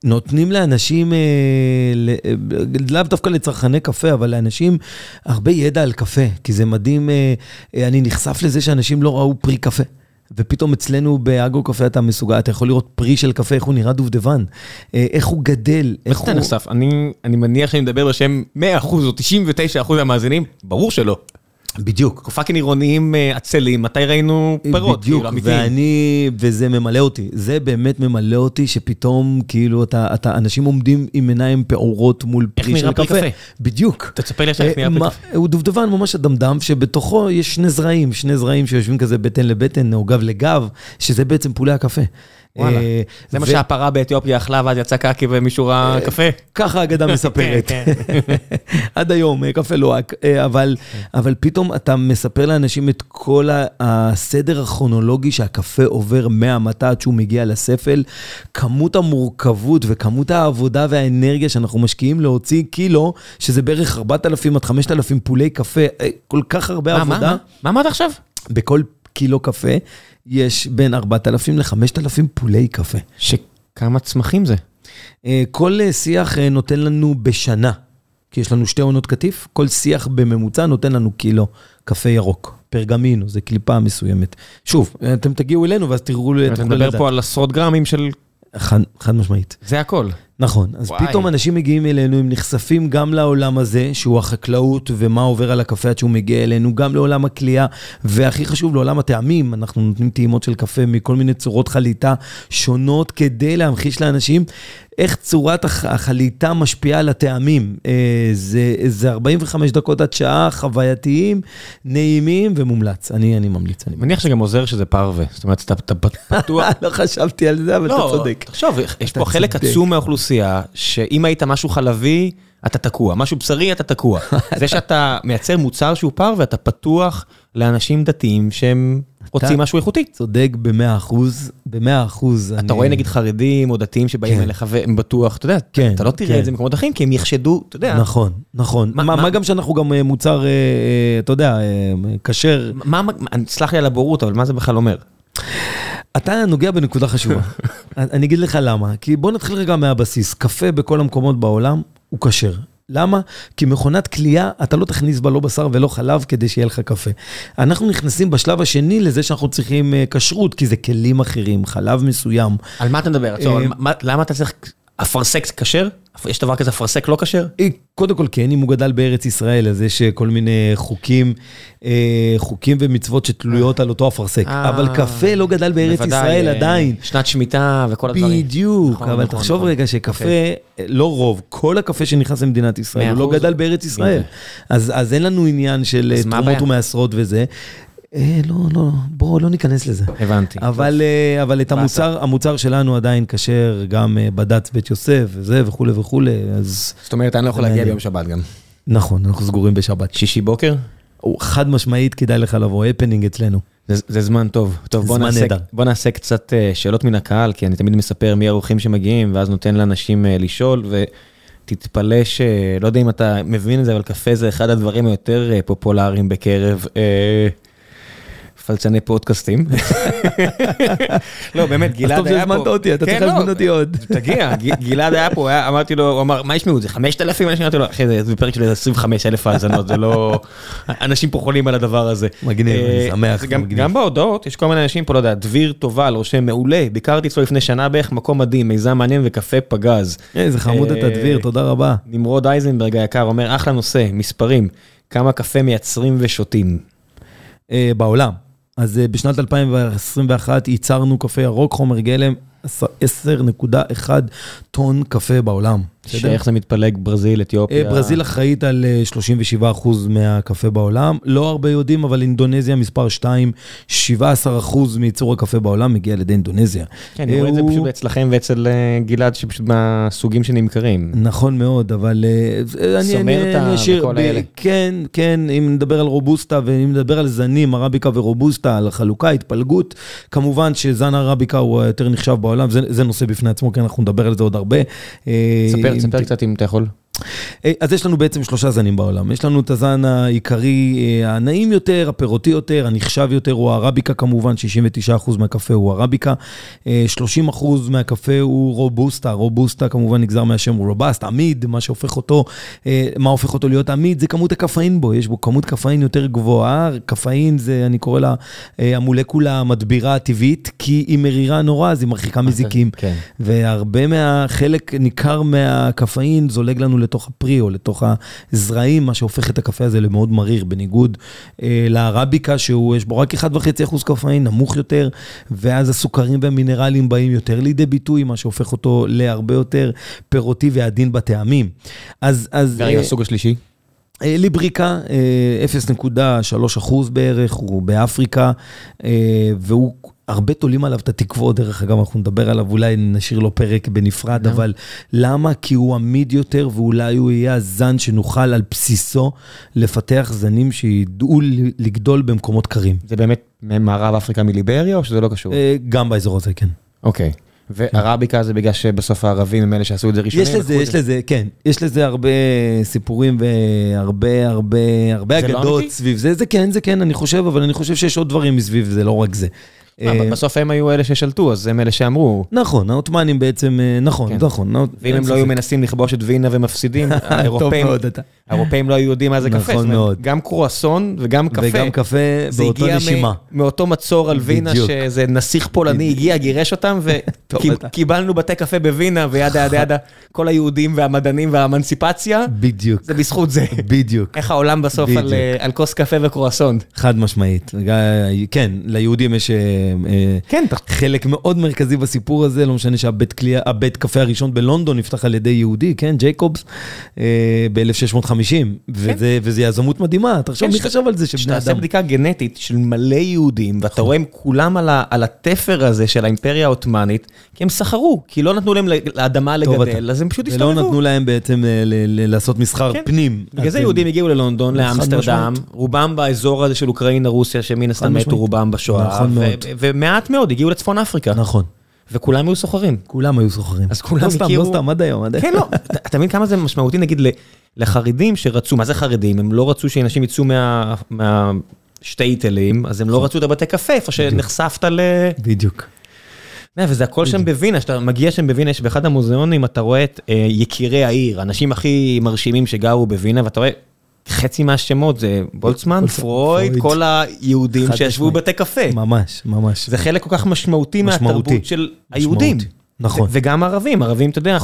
נותנים לאנשים, לאו דווקא לצרכני קפה, אבל לאנשים הרבה ידע על קפה, כי זה מדהים, אני נחשף לזה שאנשים לא ראו פרי קפה. ופתאום אצלנו באגרו קפה אתה מסוגל, אתה יכול לראות פרי של קפה, איך הוא נראה דובדבן, איך הוא גדל, איך הוא... איך אתה נחשף? אני מניח שאני מדבר בשם 100% או 99% מהמאזינים, ברור שלא. בדיוק. fucking עירוניים עצלים, מתי ראינו פירות? בדיוק, ואני, וזה ממלא אותי, זה באמת ממלא אותי שפתאום כאילו אתה, אתה, אנשים עומדים עם עיניים פעורות מול פרי של קפה. איך נראה פרי קפה? בדיוק. תספר לי איך נראה פרי קפה. הוא דובדבן ממש אדמדם, שבתוכו יש שני זרעים, שני זרעים שיושבים כזה בטן לבטן או גב לגב, שזה בעצם פולי הקפה. וואלה, זה מה שהפרה באתיופיה אכלה ואז יצא קקי ומישהו ראה קפה? ככה האגדה מספרת. (laughs) עד היום, קפה לוהק. אבל פתאום אתה מספר לאנשים את כל הסדר הכרונולוגי שהקפה עובר מהמטה עד שהוא מגיע לספל. כמות המורכבות וכמות העבודה והאנרגיה שאנחנו משקיעים להוציא קילו, שזה בערך 4,000 עד 5,000 פולי קפה, כל כך הרבה עבודה. מה אמרת עכשיו? בכל קילו קפה. יש בין 4,000 ל-5,000 פולי קפה. שכמה צמחים זה? כל שיח נותן לנו בשנה, כי יש לנו שתי עונות קטיף, כל שיח בממוצע נותן לנו קילו קפה ירוק. פרגמינו, זה קליפה מסוימת. שוב, אתם תגיעו אלינו ואז תראו... אתה מדבר פה על עשרות גרמים של... חד, חד משמעית. זה הכל. נכון, אז וואי. פתאום אנשים מגיעים אלינו, הם נחשפים גם לעולם הזה, שהוא החקלאות ומה עובר על הקפה עד שהוא מגיע אלינו, גם לעולם הכלייה, והכי חשוב, לעולם הטעמים. אנחנו נותנים טעימות של קפה מכל מיני צורות חליטה שונות, כדי להמחיש לאנשים איך צורת החליטה משפיעה על הטעמים. זה, זה 45 דקות עד שעה, חווייתיים, נעימים ומומלץ. אני, אני ממליץ. אני מניח שגם עוזר שזה פרווה, זאת אומרת, אתה, אתה פתוח... (laughs) לא חשבתי על זה, אבל לא, אתה צודק. תחשוב, יש פה חלק עצום מהאוכלוסייה, שאם היית משהו חלבי, אתה תקוע, משהו בשרי, אתה תקוע. (laughs) זה שאתה מייצר מוצר שהוא פרווה, אתה פתוח לאנשים דתיים שהם רוצים משהו איכותי. צודק במאה אחוז, במאה אחוז. אתה רואה נגיד חרדים או דתיים שבאים אליך והם בטוח, אתה יודע, אתה לא תראה את זה במקומות אחרים, כי הם יחשדו, אתה יודע. נכון, נכון. מה גם שאנחנו גם מוצר, אתה יודע, כשר. סלח לי על הבורות, אבל מה זה בכלל אומר? אתה נוגע בנקודה חשובה. (laughs) אני אגיד לך למה. כי בוא נתחיל רגע מהבסיס. קפה בכל המקומות בעולם הוא כשר. למה? כי מכונת כליאה, אתה לא תכניס בה לא בשר ולא חלב כדי שיהיה לך קפה. אנחנו נכנסים בשלב השני לזה שאנחנו צריכים כשרות, כי זה כלים אחרים, חלב מסוים. על מה אתה מדבר? למה אתה צריך... אפרסק כשר? יש דבר כזה אפרסק לא כשר? קודם כל כן, אם הוא גדל בארץ ישראל, אז יש כל מיני חוקים, חוקים ומצוות שתלויות על אותו אפרסק. אבל קפה לא גדל בארץ ישראל עדיין. שנת שמיטה וכל הדברים. בדיוק, אבל תחשוב רגע שקפה, לא רוב, כל הקפה שנכנס למדינת ישראל, הוא לא גדל בארץ ישראל. אז אין לנו עניין של תרומות ומעשרות וזה. לא, לא, בואו לא ניכנס לזה. הבנתי. אבל, אבל את המוצר, המוצר שלנו עדיין כשר, גם בד"ץ בית יוסף וזה וכולי וכולי, אז... זאת אומרת, אני לא יכול להגיע ביום שבת גם. נכון, אנחנו סגורים בשבת. שישי בוקר? חד משמעית כדאי לך לבוא, הפנינג אצלנו. זה, זה זמן טוב. טוב, בוא נעשה, בוא נעשה קצת שאלות מן הקהל, כי אני תמיד מספר מי האורחים שמגיעים, ואז נותן לאנשים לשאול, ותתפלא שלא יודע אם אתה מבין את זה, אבל קפה זה אחד הדברים היותר פופולריים בקרב... פלצני פודקאסטים. לא, באמת, גלעד היה פה. אז טוב שהזמנת אותי, אתה צריך להזמין אותי עוד. תגיע, גלעד היה פה, אמרתי לו, הוא אמר, מה ישמעו, זה 5,000? אני אמרתי לו, אחי, זה פרק של 25 אלף האזנות, זה לא... (laughs) אנשים פה חולים על הדבר הזה. מגניב, אני שמח. גם בהודעות, יש כל מיני אנשים פה, לא יודע, דביר טובל, רושם מעולה, ביקרתי אצלו לפני שנה בערך, מקום מדהים, מיזם מעניין וקפה פגז. איזה חמוד אתה דביר, תודה רבה. נמרוד אייזנברג היקר אומר, אחלה נושא, מספרים, כמה קפה מייצרים ושותים. בעולם. אז בשנת 2021 ייצרנו קפה ירוק, חומר גלם 10.1 טון קפה בעולם. שאיך זה מתפלג, ברזיל, אתיופיה? ברזיל אחראית על 37% מהקפה בעולם. לא הרבה יודעים, אבל אינדונזיה מספר 2, 17% מייצור הקפה בעולם מגיע לידי אינדונזיה. כן, אני רואה את זה פשוט אצלכם ואצל גלעד, שפשוט מהסוגים שנמכרים. נכון מאוד, אבל... סומרטה וכל האלה. כן, כן, אם נדבר על רובוסטה ואם נדבר על זנים, ערביקה ורובוסטה, על חלוקה, התפלגות, כמובן שזן ערביקה הוא היותר נחשב בעולם, זה נושא בפני עצמו, כי אנחנו נדבר על זה עוד הרבה. ספר ספר קצת אם אתה יכול. אז יש לנו בעצם שלושה זנים בעולם. יש לנו את הזן העיקרי, הנעים יותר, הפירותי יותר, הנחשב יותר, הוא הערביקה כמובן, 69% מהקפה הוא ערביקה. 30% מהקפה הוא רובוסטה, רובוסטה כמובן נגזר מהשם רובסט, עמיד, מה שהופך אותו, מה הופך אותו להיות עמיד, זה כמות הקפאין בו, יש בו כמות קפאין יותר גבוהה, קפאין זה, אני קורא לה המולקולה המדבירה הטבעית, כי היא מרירה נורא, אז היא מרחיקה מזיקים. והרבה מהחלק ניכר מהקפאין זולג לנו לתוך הפרי או לתוך הזרעים, מה שהופך את הקפה הזה למאוד מריר, בניגוד אה, לערביקה, שיש בו רק 1.5% קפאין, נמוך יותר, ואז הסוכרים והמינרלים באים יותר לידי ביטוי, מה שהופך אותו להרבה יותר פירותי ועדין בטעמים. אז... אז ורגע, הסוג השלישי? ליבריקה, 0.3 אחוז בערך, הוא באפריקה, והוא, הרבה תולים עליו את התקוות, דרך אגב, אנחנו נדבר עליו, אולי נשאיר לו פרק בנפרד, אבל למה? כי הוא עמיד יותר, ואולי הוא יהיה הזן שנוכל על בסיסו לפתח זנים שידעו לגדול במקומות קרים. זה באמת ממערב אפריקה מליבריה, או שזה לא קשור? גם באזור הזה, כן. אוקיי. וערביקה זה בגלל שבסוף הערבים הם אלה שעשו את זה ראשונים? יש לזה, יש לזה, כן. יש לזה הרבה סיפורים והרבה, הרבה, הרבה אגדות סביב זה. זה כן, זה כן, אני חושב, אבל אני חושב שיש עוד דברים מסביב זה, לא רק זה. בסוף הם היו אלה ששלטו, אז הם אלה שאמרו. נכון, העות'מאנים בעצם, נכון, נכון. ואם הם לא היו מנסים לכבוש את וינה ומפסידים, (laughs) האירופאים לא היו יודעים מה זה קפה. נכון מאוד. גם קרואסון וגם קפה. וגם קפה באותו נשימה. זה הגיע מאותו מצור על וינה, שאיזה נסיך פולני הגיע, גירש אותם, וקיבלנו (laughs) בתי קפה בווינה, וידה ידה ידה, כל היהודים והמדענים והאמנציפציה. בדיוק. זה בזכות זה. בדיוק. איך העולם בסוף על כוס קפה וקרואסון. חד משמעית. כן, ליהודים יש... כן, חלק מאוד מרכזי בסיפור הזה, לא משנה שהבית קפה הראשון בלונדון נפתח על ידי יהודי, כן, ג'ייקובס, ב-1650, וזה יזמות מדהימה, תחשוב, מי חשב על זה שבני אדם... כשתעשה בדיקה גנטית של מלא יהודים, ואתה רואה הם כולם על התפר הזה של האימפריה העות'מאנית, כי הם סחרו, כי לא נתנו להם לאדמה לגדל, אז הם פשוט הסתובבו. ולא נתנו להם בעצם לעשות מסחר פנים. בגלל זה יהודים הגיעו ללונדון, לאמסטרדם, רובם באזור הזה של אוקראינה, רוסיה, שמן הסתם מתו רובם בשואה, ומעט מאוד הגיעו לצפון אפריקה. נכון. וכולם היו סוחרים. כולם היו סוחרים. אז כולם הכירו... לא סתם, עד היום, עד היום. כן, לא, אתה מבין כמה זה משמעותי, נגיד, לחרדים שרצו, מה זה חרדים? הם לא רצו שאנשים יצאו מהשטייטלים, אז הם לא רצו את הבתי קפה, איפה שנחשפת ל... בדיוק. וזה הכל שם בווינה, כשאתה מגיע שם בווינה, יש באחד המוזיאונים, אתה רואה את יקירי העיר, האנשים הכי מרשימים שגרו בווינה, ואתה רואה... חצי מהשמות זה בולצמן, פרויד, כל היהודים שישבו בבתי קפה. ממש, ממש. זה חלק כל כך משמעותי מהתרבות של היהודים. נכון. וגם ערבים, ערבים, אתה יודע,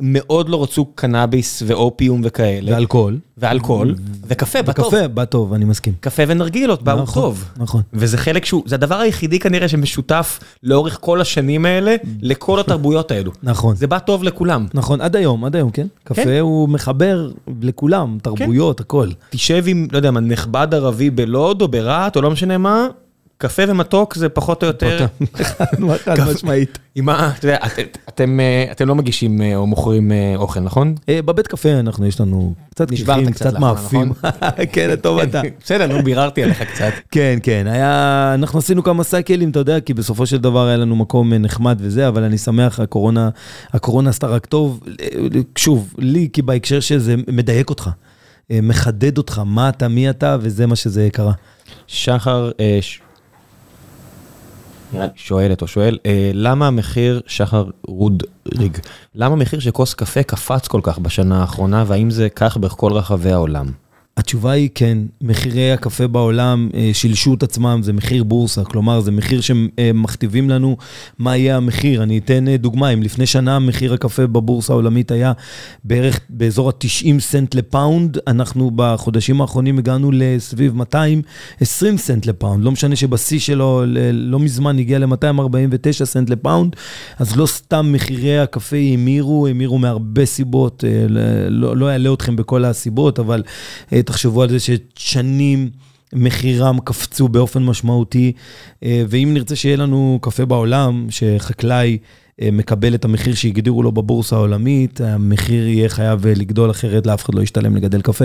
מאוד לא רצו קנאביס ואופיום וכאלה. ואלכוהול. ואלכוהול, וקפה, בא טוב. וקפה, בא טוב, אני מסכים. קפה ונרגילות, באו טוב. נכון. וזה חלק שהוא, זה הדבר היחידי כנראה שמשותף לאורך כל השנים האלה, לכל התרבויות האלו. נכון. זה בא טוב לכולם. נכון, עד היום, עד היום, כן? קפה הוא מחבר לכולם, תרבויות, הכל. תשב עם, לא יודע מה, נכבד ערבי בלוד או ברהט, או לא משנה מה, קפה ומתוק זה פחות או יותר... (laughs) חד משמעית. יודע, אתם לא מגישים או מוכרים אוכל, נכון? בבית קפה אנחנו, יש לנו קצת קיחים, קצת מאפים. (laughs) כן, טוב אתה. בסדר, נו, ביררתי עליך קצת. כן, כן, היה, אנחנו עשינו כמה סייקלים, אתה יודע, כי בסופו של דבר היה לנו מקום נחמד וזה, אבל אני שמח, הקורונה, הקורונה עשתה רק טוב. שוב, לי, כי בהקשר שזה מדייק אותך, מחדד אותך, מה אתה, מי אתה, וזה מה שזה קרה. שחר, שואלת או שואל, למה המחיר, שחר רודריג, למה המחיר של כוס קפה קפץ כל כך בשנה האחרונה, והאם זה כך בכל רחבי העולם? התשובה היא כן, מחירי הקפה בעולם אה, שילשו את עצמם, זה מחיר בורסה, כלומר זה מחיר שמכתיבים לנו מה יהיה המחיר. אני אתן אה, דוגמה, אם לפני שנה מחיר הקפה בבורסה העולמית היה בערך באזור ה-90 סנט לפאונד, אנחנו בחודשים האחרונים הגענו לסביב 220 סנט לפאונד, לא משנה שבשיא שלו לא מזמן הגיע ל-249 סנט לפאונד, אז לא סתם מחירי הקפה האמירו, האמירו מהרבה סיבות, אה, לא, לא אעלה אתכם בכל הסיבות, אבל... תחשבו על זה ששנים מחירם קפצו באופן משמעותי, אה, ואם נרצה שיהיה לנו קפה בעולם, שחקלאי אה, מקבל את המחיר שהגדירו לו בבורסה העולמית, המחיר יהיה חייב לגדול אחרת, לאף אחד לא ישתלם לגדל קפה.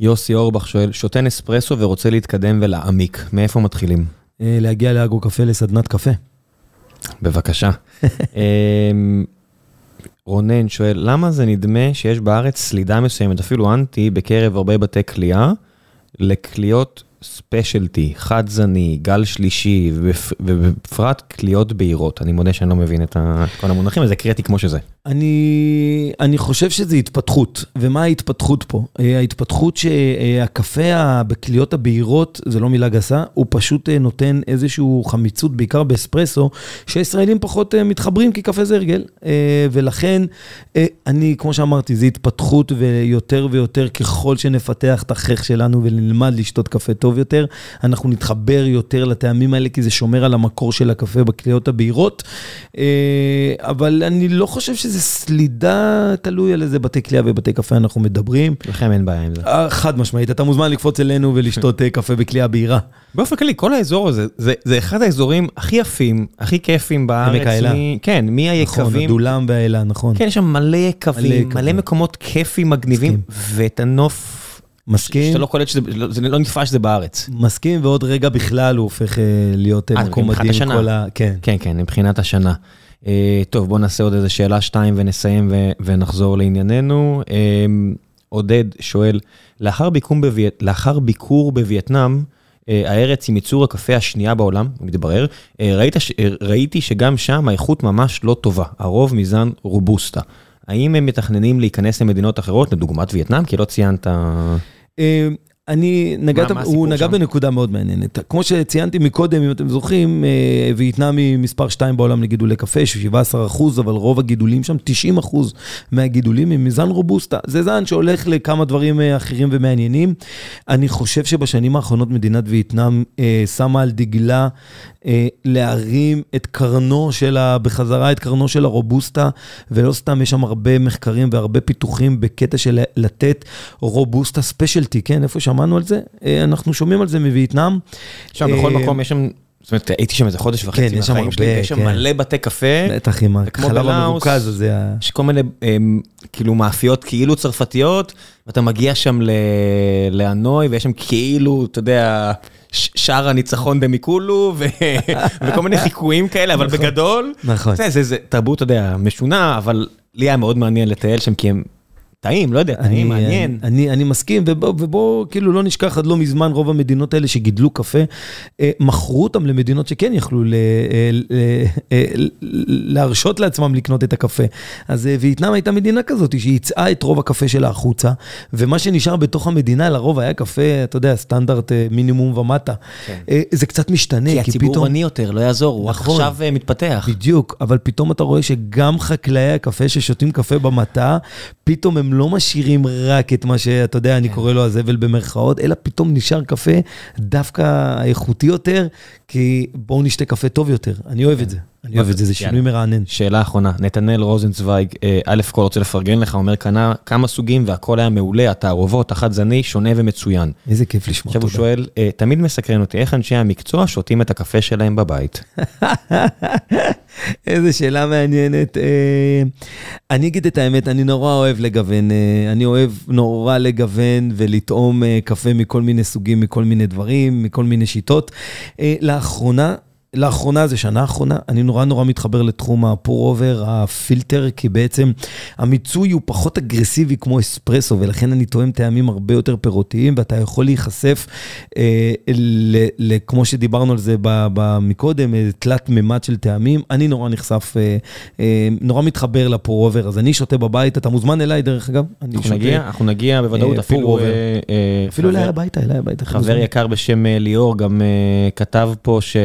יוסי אורבך שואל, שותה נספרסו ורוצה להתקדם ולהעמיק, מאיפה מתחילים? אה, להגיע לאגרו קפה לסדנת קפה. בבקשה. (laughs) רונן שואל, למה זה נדמה שיש בארץ סלידה מסוימת, אפילו אנטי, בקרב הרבה בתי כליאה, לקליות ספיישלטי, חד זני, גל שלישי, ובפרט כליות בהירות. אני מודה שאני לא מבין את כל המונחים, אז קריטי כמו שזה. אני, אני חושב שזה התפתחות, ומה ההתפתחות פה? אה, ההתפתחות שהקפה בכליות הבהירות, זה לא מילה גסה, הוא פשוט אה, נותן איזושהי חמיצות, בעיקר באספרסו, שישראלים פחות אה, מתחברים, כי קפה זה הרגל. ולכן, אני, כמו שאמרתי, זה התפתחות, ויותר ויותר ככל שנפתח את החך שלנו ונלמד לשתות קפה טוב יותר, אנחנו נתחבר יותר לטעמים האלה, כי זה שומר על המקור של הקפה בכליות הבהירות. אבל אני לא חושב שזה... סלידה, תלוי על איזה בתי כליאה ובתי קפה אנחנו מדברים. לכם אין בעיה עם זה. אה, חד משמעית, אתה מוזמן לקפוץ אלינו ולשתות אה, קפה בכליאה בהירה. באופן כללי, כל האזור הזה, זה, זה אחד האזורים הכי יפים, הכי כיפים בארץ. עמק האלה. כן, מי היקבים. נכון, הדולם והאלה, נכון. כן, יש שם מלא יקבים, מלא, מלא מקומות כיפים מגניבים, ואת הנוף... מסכים. שאתה לא קולט שזה, זה לא נתפס שזה בארץ. מסכים, ועוד רגע בכלל הוא הופך להיות מקום מדהים. כל ה... כן. כן, כן, מבחינת השנה. אה, טוב, בואו נעשה עוד איזה שאלה שתיים ונסיים ו- ונחזור לענייננו. אה, עודד שואל, לאחר ביקור, לאחר ביקור בווייטנאם, אה, הארץ עם ייצור הקפה השנייה בעולם, מתברר, ראית, ראיתי שגם שם האיכות ממש לא טובה, הרוב מזן רובוסטה. האם הם מתכננים להיכנס למדינות אחרות, לדוגמת וייטנאם? כי לא ציינת... אני, נגעת, הוא נגע בנקודה מאוד מעניינת. כמו שציינתי מקודם, אם אתם זוכרים, אה, וייטנאם היא מספר 2 בעולם לגידולי קפה, 17 אחוז, אבל רוב הגידולים שם, 90 אחוז מהגידולים הם מזן רובוסטה. זה זן שהולך לכמה דברים אה, אחרים ומעניינים. אני חושב שבשנים האחרונות מדינת וייטנאם אה, שמה על דגלה אה, להרים את קרנו של ה... בחזרה את קרנו של הרובוסטה, ולא סתם, יש שם הרבה מחקרים והרבה פיתוחים בקטע של לתת רובוסטה ספיישלטי, כן? איפה שמענו על זה? אה, אנחנו שומעים על זה מווייטנאם. עכשיו, בכל אה, מקום יש שם... זאת אומרת, הייתי שם איזה חודש וחצי כן, מהחיים שלי, יש שם כן. מלא בתי קפה. בטח, עם החלב המרוכז הזה. יש כל מיני, כאילו, מאפיות כאילו צרפתיות, ואתה מגיע שם להנוי, ויש שם כאילו, אתה יודע... שער הניצחון דמיקולו, (laughs) וכל מיני חיקויים כאלה, אבל נכון. בגדול, נכון. זה תרבות, אתה יודע, משונה, אבל לי היה מאוד מעניין לטייל שם, כי הם טעים, לא יודע, טעים, מעניין. אני, אני מסכים, ובוא, ובוא כאילו לא נשכח עד לא מזמן, רוב המדינות האלה שגידלו קפה, אה, מכרו אותם למדינות שכן יכלו ל, אה, ל, אה, להרשות לעצמם לקנות את הקפה. אז וייטנאם הייתה מדינה כזאת, שייצאה את רוב הקפה שלה החוצה, ומה שנשאר בתוך המדינה לרוב היה קפה, אתה יודע, סטנדרט מינימום ומטה. כן. זה קצת משתנה, כי, כי הציבור פתאום... עני יותר, לא יעזור, הוא נכון, עכשיו מתפתח. בדיוק, אבל פתאום אתה רואה שגם חקלאי הקפה ששותים קפה במטה, פתאום הם לא משאירים רק את מה שאתה יודע, אני כן. קורא לו הזבל במרכאות, אלא פתאום נשאר קפה דווקא איכותי יותר, כי בואו נשתה קפה טוב יותר. אני אוהב את זה. אני אוהב את זה, זה שינוי מרענן. שאלה אחרונה, נתנאל רוזנצוויג, אה, א' כל רוצה לפרגן לך, אומר קנה כמה סוגים והכל היה מעולה, התערובות, החד זני, שונה ומצוין. איזה כיף לשמוע, תודה. עכשיו הוא שואל, אה, תמיד מסקרן אותי, איך אנשי המקצוע שותים את הקפה שלהם בבית? (laughs) איזה שאלה מעניינת. אה, אני אגיד את האמת, אני נורא אוהב לגוון, אני אוהב נורא לגוון ולטעום קפה מכל מיני סוגים, מכל מיני דברים, מכל מיני שיטות. לאחרונה, לאחרונה, זה שנה האחרונה, אני נורא נורא מתחבר לתחום ה pour over, הפילטר, כי בעצם המיצוי הוא פחות אגרסיבי כמו אספרסו, ולכן אני טועם טעמים הרבה יותר פירותיים, ואתה יכול להיחשף, אה, ל, ל, כמו שדיברנו על זה מקודם, אה, תלת מימד של טעמים. אני נורא נחשף, אה, אה, נורא מתחבר ל pour over, אז אני שותה בבית, אתה מוזמן אליי דרך אגב. אנחנו שותה, נגיע, אנחנו נגיע בוודאות, אה, אפילו... אה, אה, אפילו אליי הביתה, אליי הביתה. חבר יקר בשם ליאור גם אה, כתב פה ש...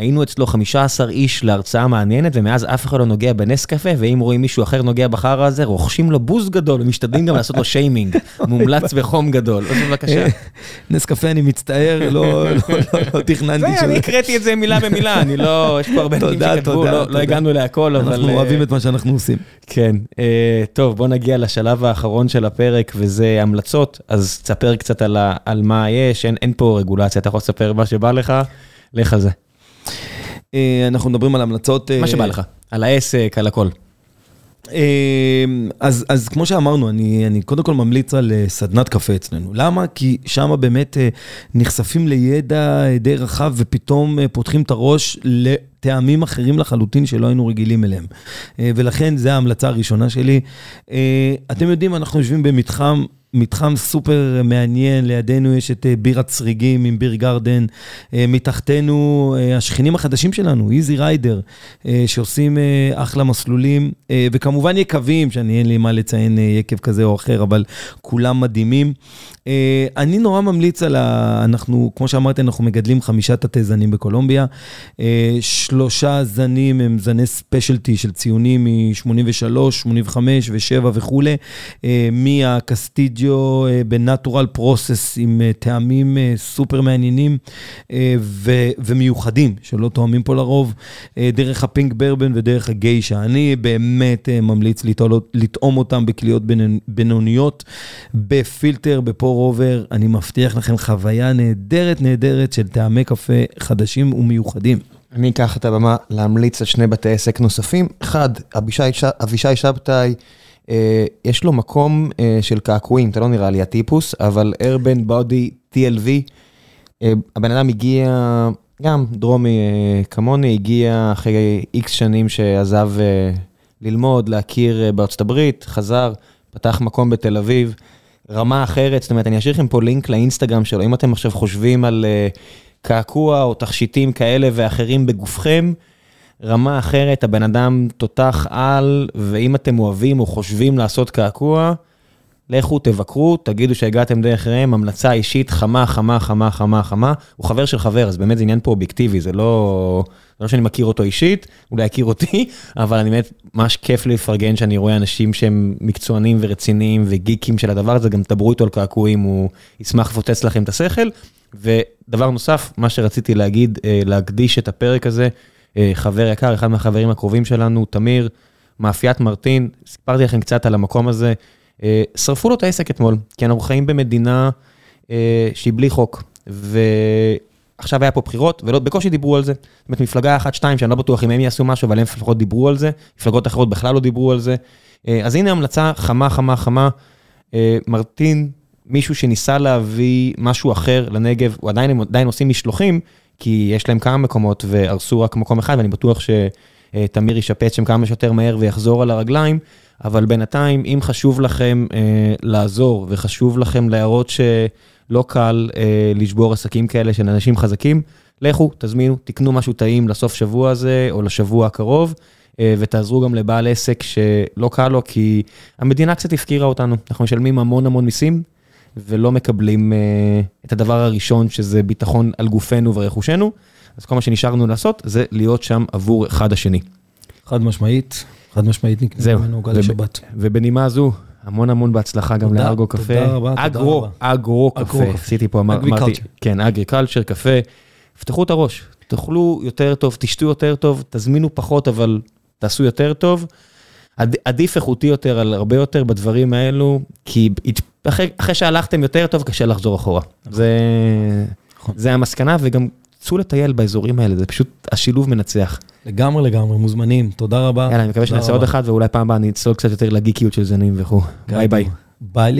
היינו אצלו 15 איש להרצאה מעניינת, ומאז אף אחד לא נוגע בנס קפה, ואם רואים מישהו אחר נוגע בחרא הזה, רוכשים לו בוז גדול, ומשתדלים גם לעשות לו שיימינג, (laughs) מומלץ בחום גדול. אז בבקשה. (laughs) נס קפה, אני מצטער, לא תכננתי ש... אני הקראתי את זה מילה במילה, אני לא, יש פה הרבה דברים שכתבו, לא הגענו להכל, אבל... אנחנו אוהבים את מה שאנחנו עושים. כן. טוב, בוא נגיע לשלב האחרון של הפרק, וזה המלצות, אז תספר קצת על מה יש, אין פה רגולציה, אתה יכול לספר מה שבא לך, לך על זה. אה, אנחנו מדברים על המלצות... מה שבא לך, על העסק, על הכל. אה, אז, אז כמו שאמרנו, אני, אני קודם כל ממליץ על אה, סדנת קפה אצלנו. למה? כי שם באמת נחשפים לידע די רחב ופתאום פותחים את הראש לטעמים אחרים לחלוטין שלא היינו רגילים אליהם. ולכן זו ההמלצה הראשונה שלי. אתם יודעים, אנחנו יושבים במתחם מתחם סופר מעניין, לידינו יש את אה, בירת סריגים עם ביר גרדן, אה, מתחתנו אה, השכנים החדשים שלנו, איזי ריידר, שעושים אחלה מסלולים, וכמובן יקבים, שאני אין לי מה לציין יקב כזה או אחר, אבל כולם מדהימים. אני נורא ממליץ על ה... אנחנו, כמו שאמרתי, אנחנו מגדלים חמישה תתי זנים בקולומביה. שלושה זנים הם זני specialty של ציונים מ-83, 85 ו-7 וכולי. מהקסטיג'יו ב natural process עם אה, טעמים סופר מעניינים ומיוחדים, שלא תואמים פה לרוב, דרך ה pink bourbon ודרך הגיישה. אני באמת ממליץ לטעום אותם בקליעות בינוניות, בפילטר, ב pour over, אני מבטיח לכם חוויה נהדרת נהדרת של טעמי קפה חדשים ומיוחדים. אני אקח את הבמה להמליץ על שני בתי עסק נוספים. אחד, אבישי שבתאי, אה, יש לו מקום אה, של קעקועים, אתה לא נראה לי הטיפוס, אבל urban body TLV, אה, הבן אדם הגיע, גם דרומי אה, כמוני, הגיע אחרי איקס שנים שעזב אה, ללמוד, להכיר אה, בארצות הברית, חזר, פתח מקום בתל אביב. רמה אחרת, זאת אומרת, אני אשאיר לכם פה לינק לאינסטגרם שלו, אם אתם עכשיו חושבים על קעקוע או תכשיטים כאלה ואחרים בגופכם, רמה אחרת, הבן אדם תותח על, ואם אתם אוהבים או חושבים לעשות קעקוע, לכו, תבקרו, תגידו שהגעתם דרך ראם, המלצה אישית חמה, חמה, חמה, חמה, חמה. הוא חבר של חבר, אז באמת זה עניין פה אובייקטיבי, זה לא, זה לא שאני מכיר אותו אישית, אולי יכיר אותי, (laughs) אבל אני באמת, ממש כיף לפרגן שאני רואה אנשים שהם מקצוענים ורציניים וגיקים של הדבר הזה, גם תדברו איתו על קעקועים, הוא ישמח לפוצץ לכם את השכל. ודבר נוסף, מה שרציתי להגיד, אה, להקדיש את הפרק הזה, חבר יקר, אחד מהחברים הקרובים שלנו, תמיר, מאפיית מרטין, סיפרתי לכם קצת על המקום הזה. אה, שרפו לו את העסק אתמול, כי אנחנו חיים במדינה אה, שהיא בלי חוק. ועכשיו היה פה בחירות, ובקושי דיברו על זה. זאת אומרת, מפלגה אחת, שתיים, שאני לא בטוח אם הם יעשו משהו, אבל הם לפחות דיברו על זה. מפלגות אחרות בכלל לא דיברו על זה. אה, אז הנה המלצה חמה, חמה, חמה. מרטין, מישהו שניסה להביא משהו אחר לנגב, הוא עדיין, עדיין עושים משלוחים, כי יש להם כמה מקומות והרסו רק מקום אחד, ואני בטוח שתמיר ישפץ שם כמה שיותר מהר ויחזור על הרגליים. אבל בינתיים, אם חשוב לכם אה, לעזור וחשוב לכם להראות שלא קל אה, לשבור עסקים כאלה של אנשים חזקים, לכו, תזמינו, תקנו משהו טעים לסוף שבוע הזה או לשבוע הקרוב, אה, ותעזרו גם לבעל עסק שלא קל לו, כי המדינה קצת הפקירה אותנו. אנחנו משלמים המון המון מיסים, ולא מקבלים אה, את הדבר הראשון, שזה ביטחון על גופנו ורכושנו. אז כל מה שנשארנו לעשות זה להיות שם עבור אחד השני. חד משמעית. חד משמעית נקנה ממנו עוגה לשבת. ובנימה זו, המון המון בהצלחה גם לארגו קפה. תודה רבה, תודה רבה. אגרו קפה, עשיתי פה, אמרתי, כן, אגריקלצ'ר קפה. פתחו את הראש, תאכלו יותר טוב, תשתו יותר טוב, תזמינו פחות, אבל תעשו יותר טוב. עדיף איכותי יותר על הרבה יותר בדברים האלו, כי אחרי שהלכתם יותר טוב, קשה לחזור אחורה. נכון. נכון. זה המסקנה, וגם צאו לטייל באזורים האלה, זה פשוט השילוב מנצח. לגמרי לגמרי, מוזמנים, תודה רבה. יאללה, אני מקווה שנעשה עוד אחד, ואולי פעם הבאה אני אצלול קצת יותר לגיקיות של זנים וכו'. ביי ביי. ביי.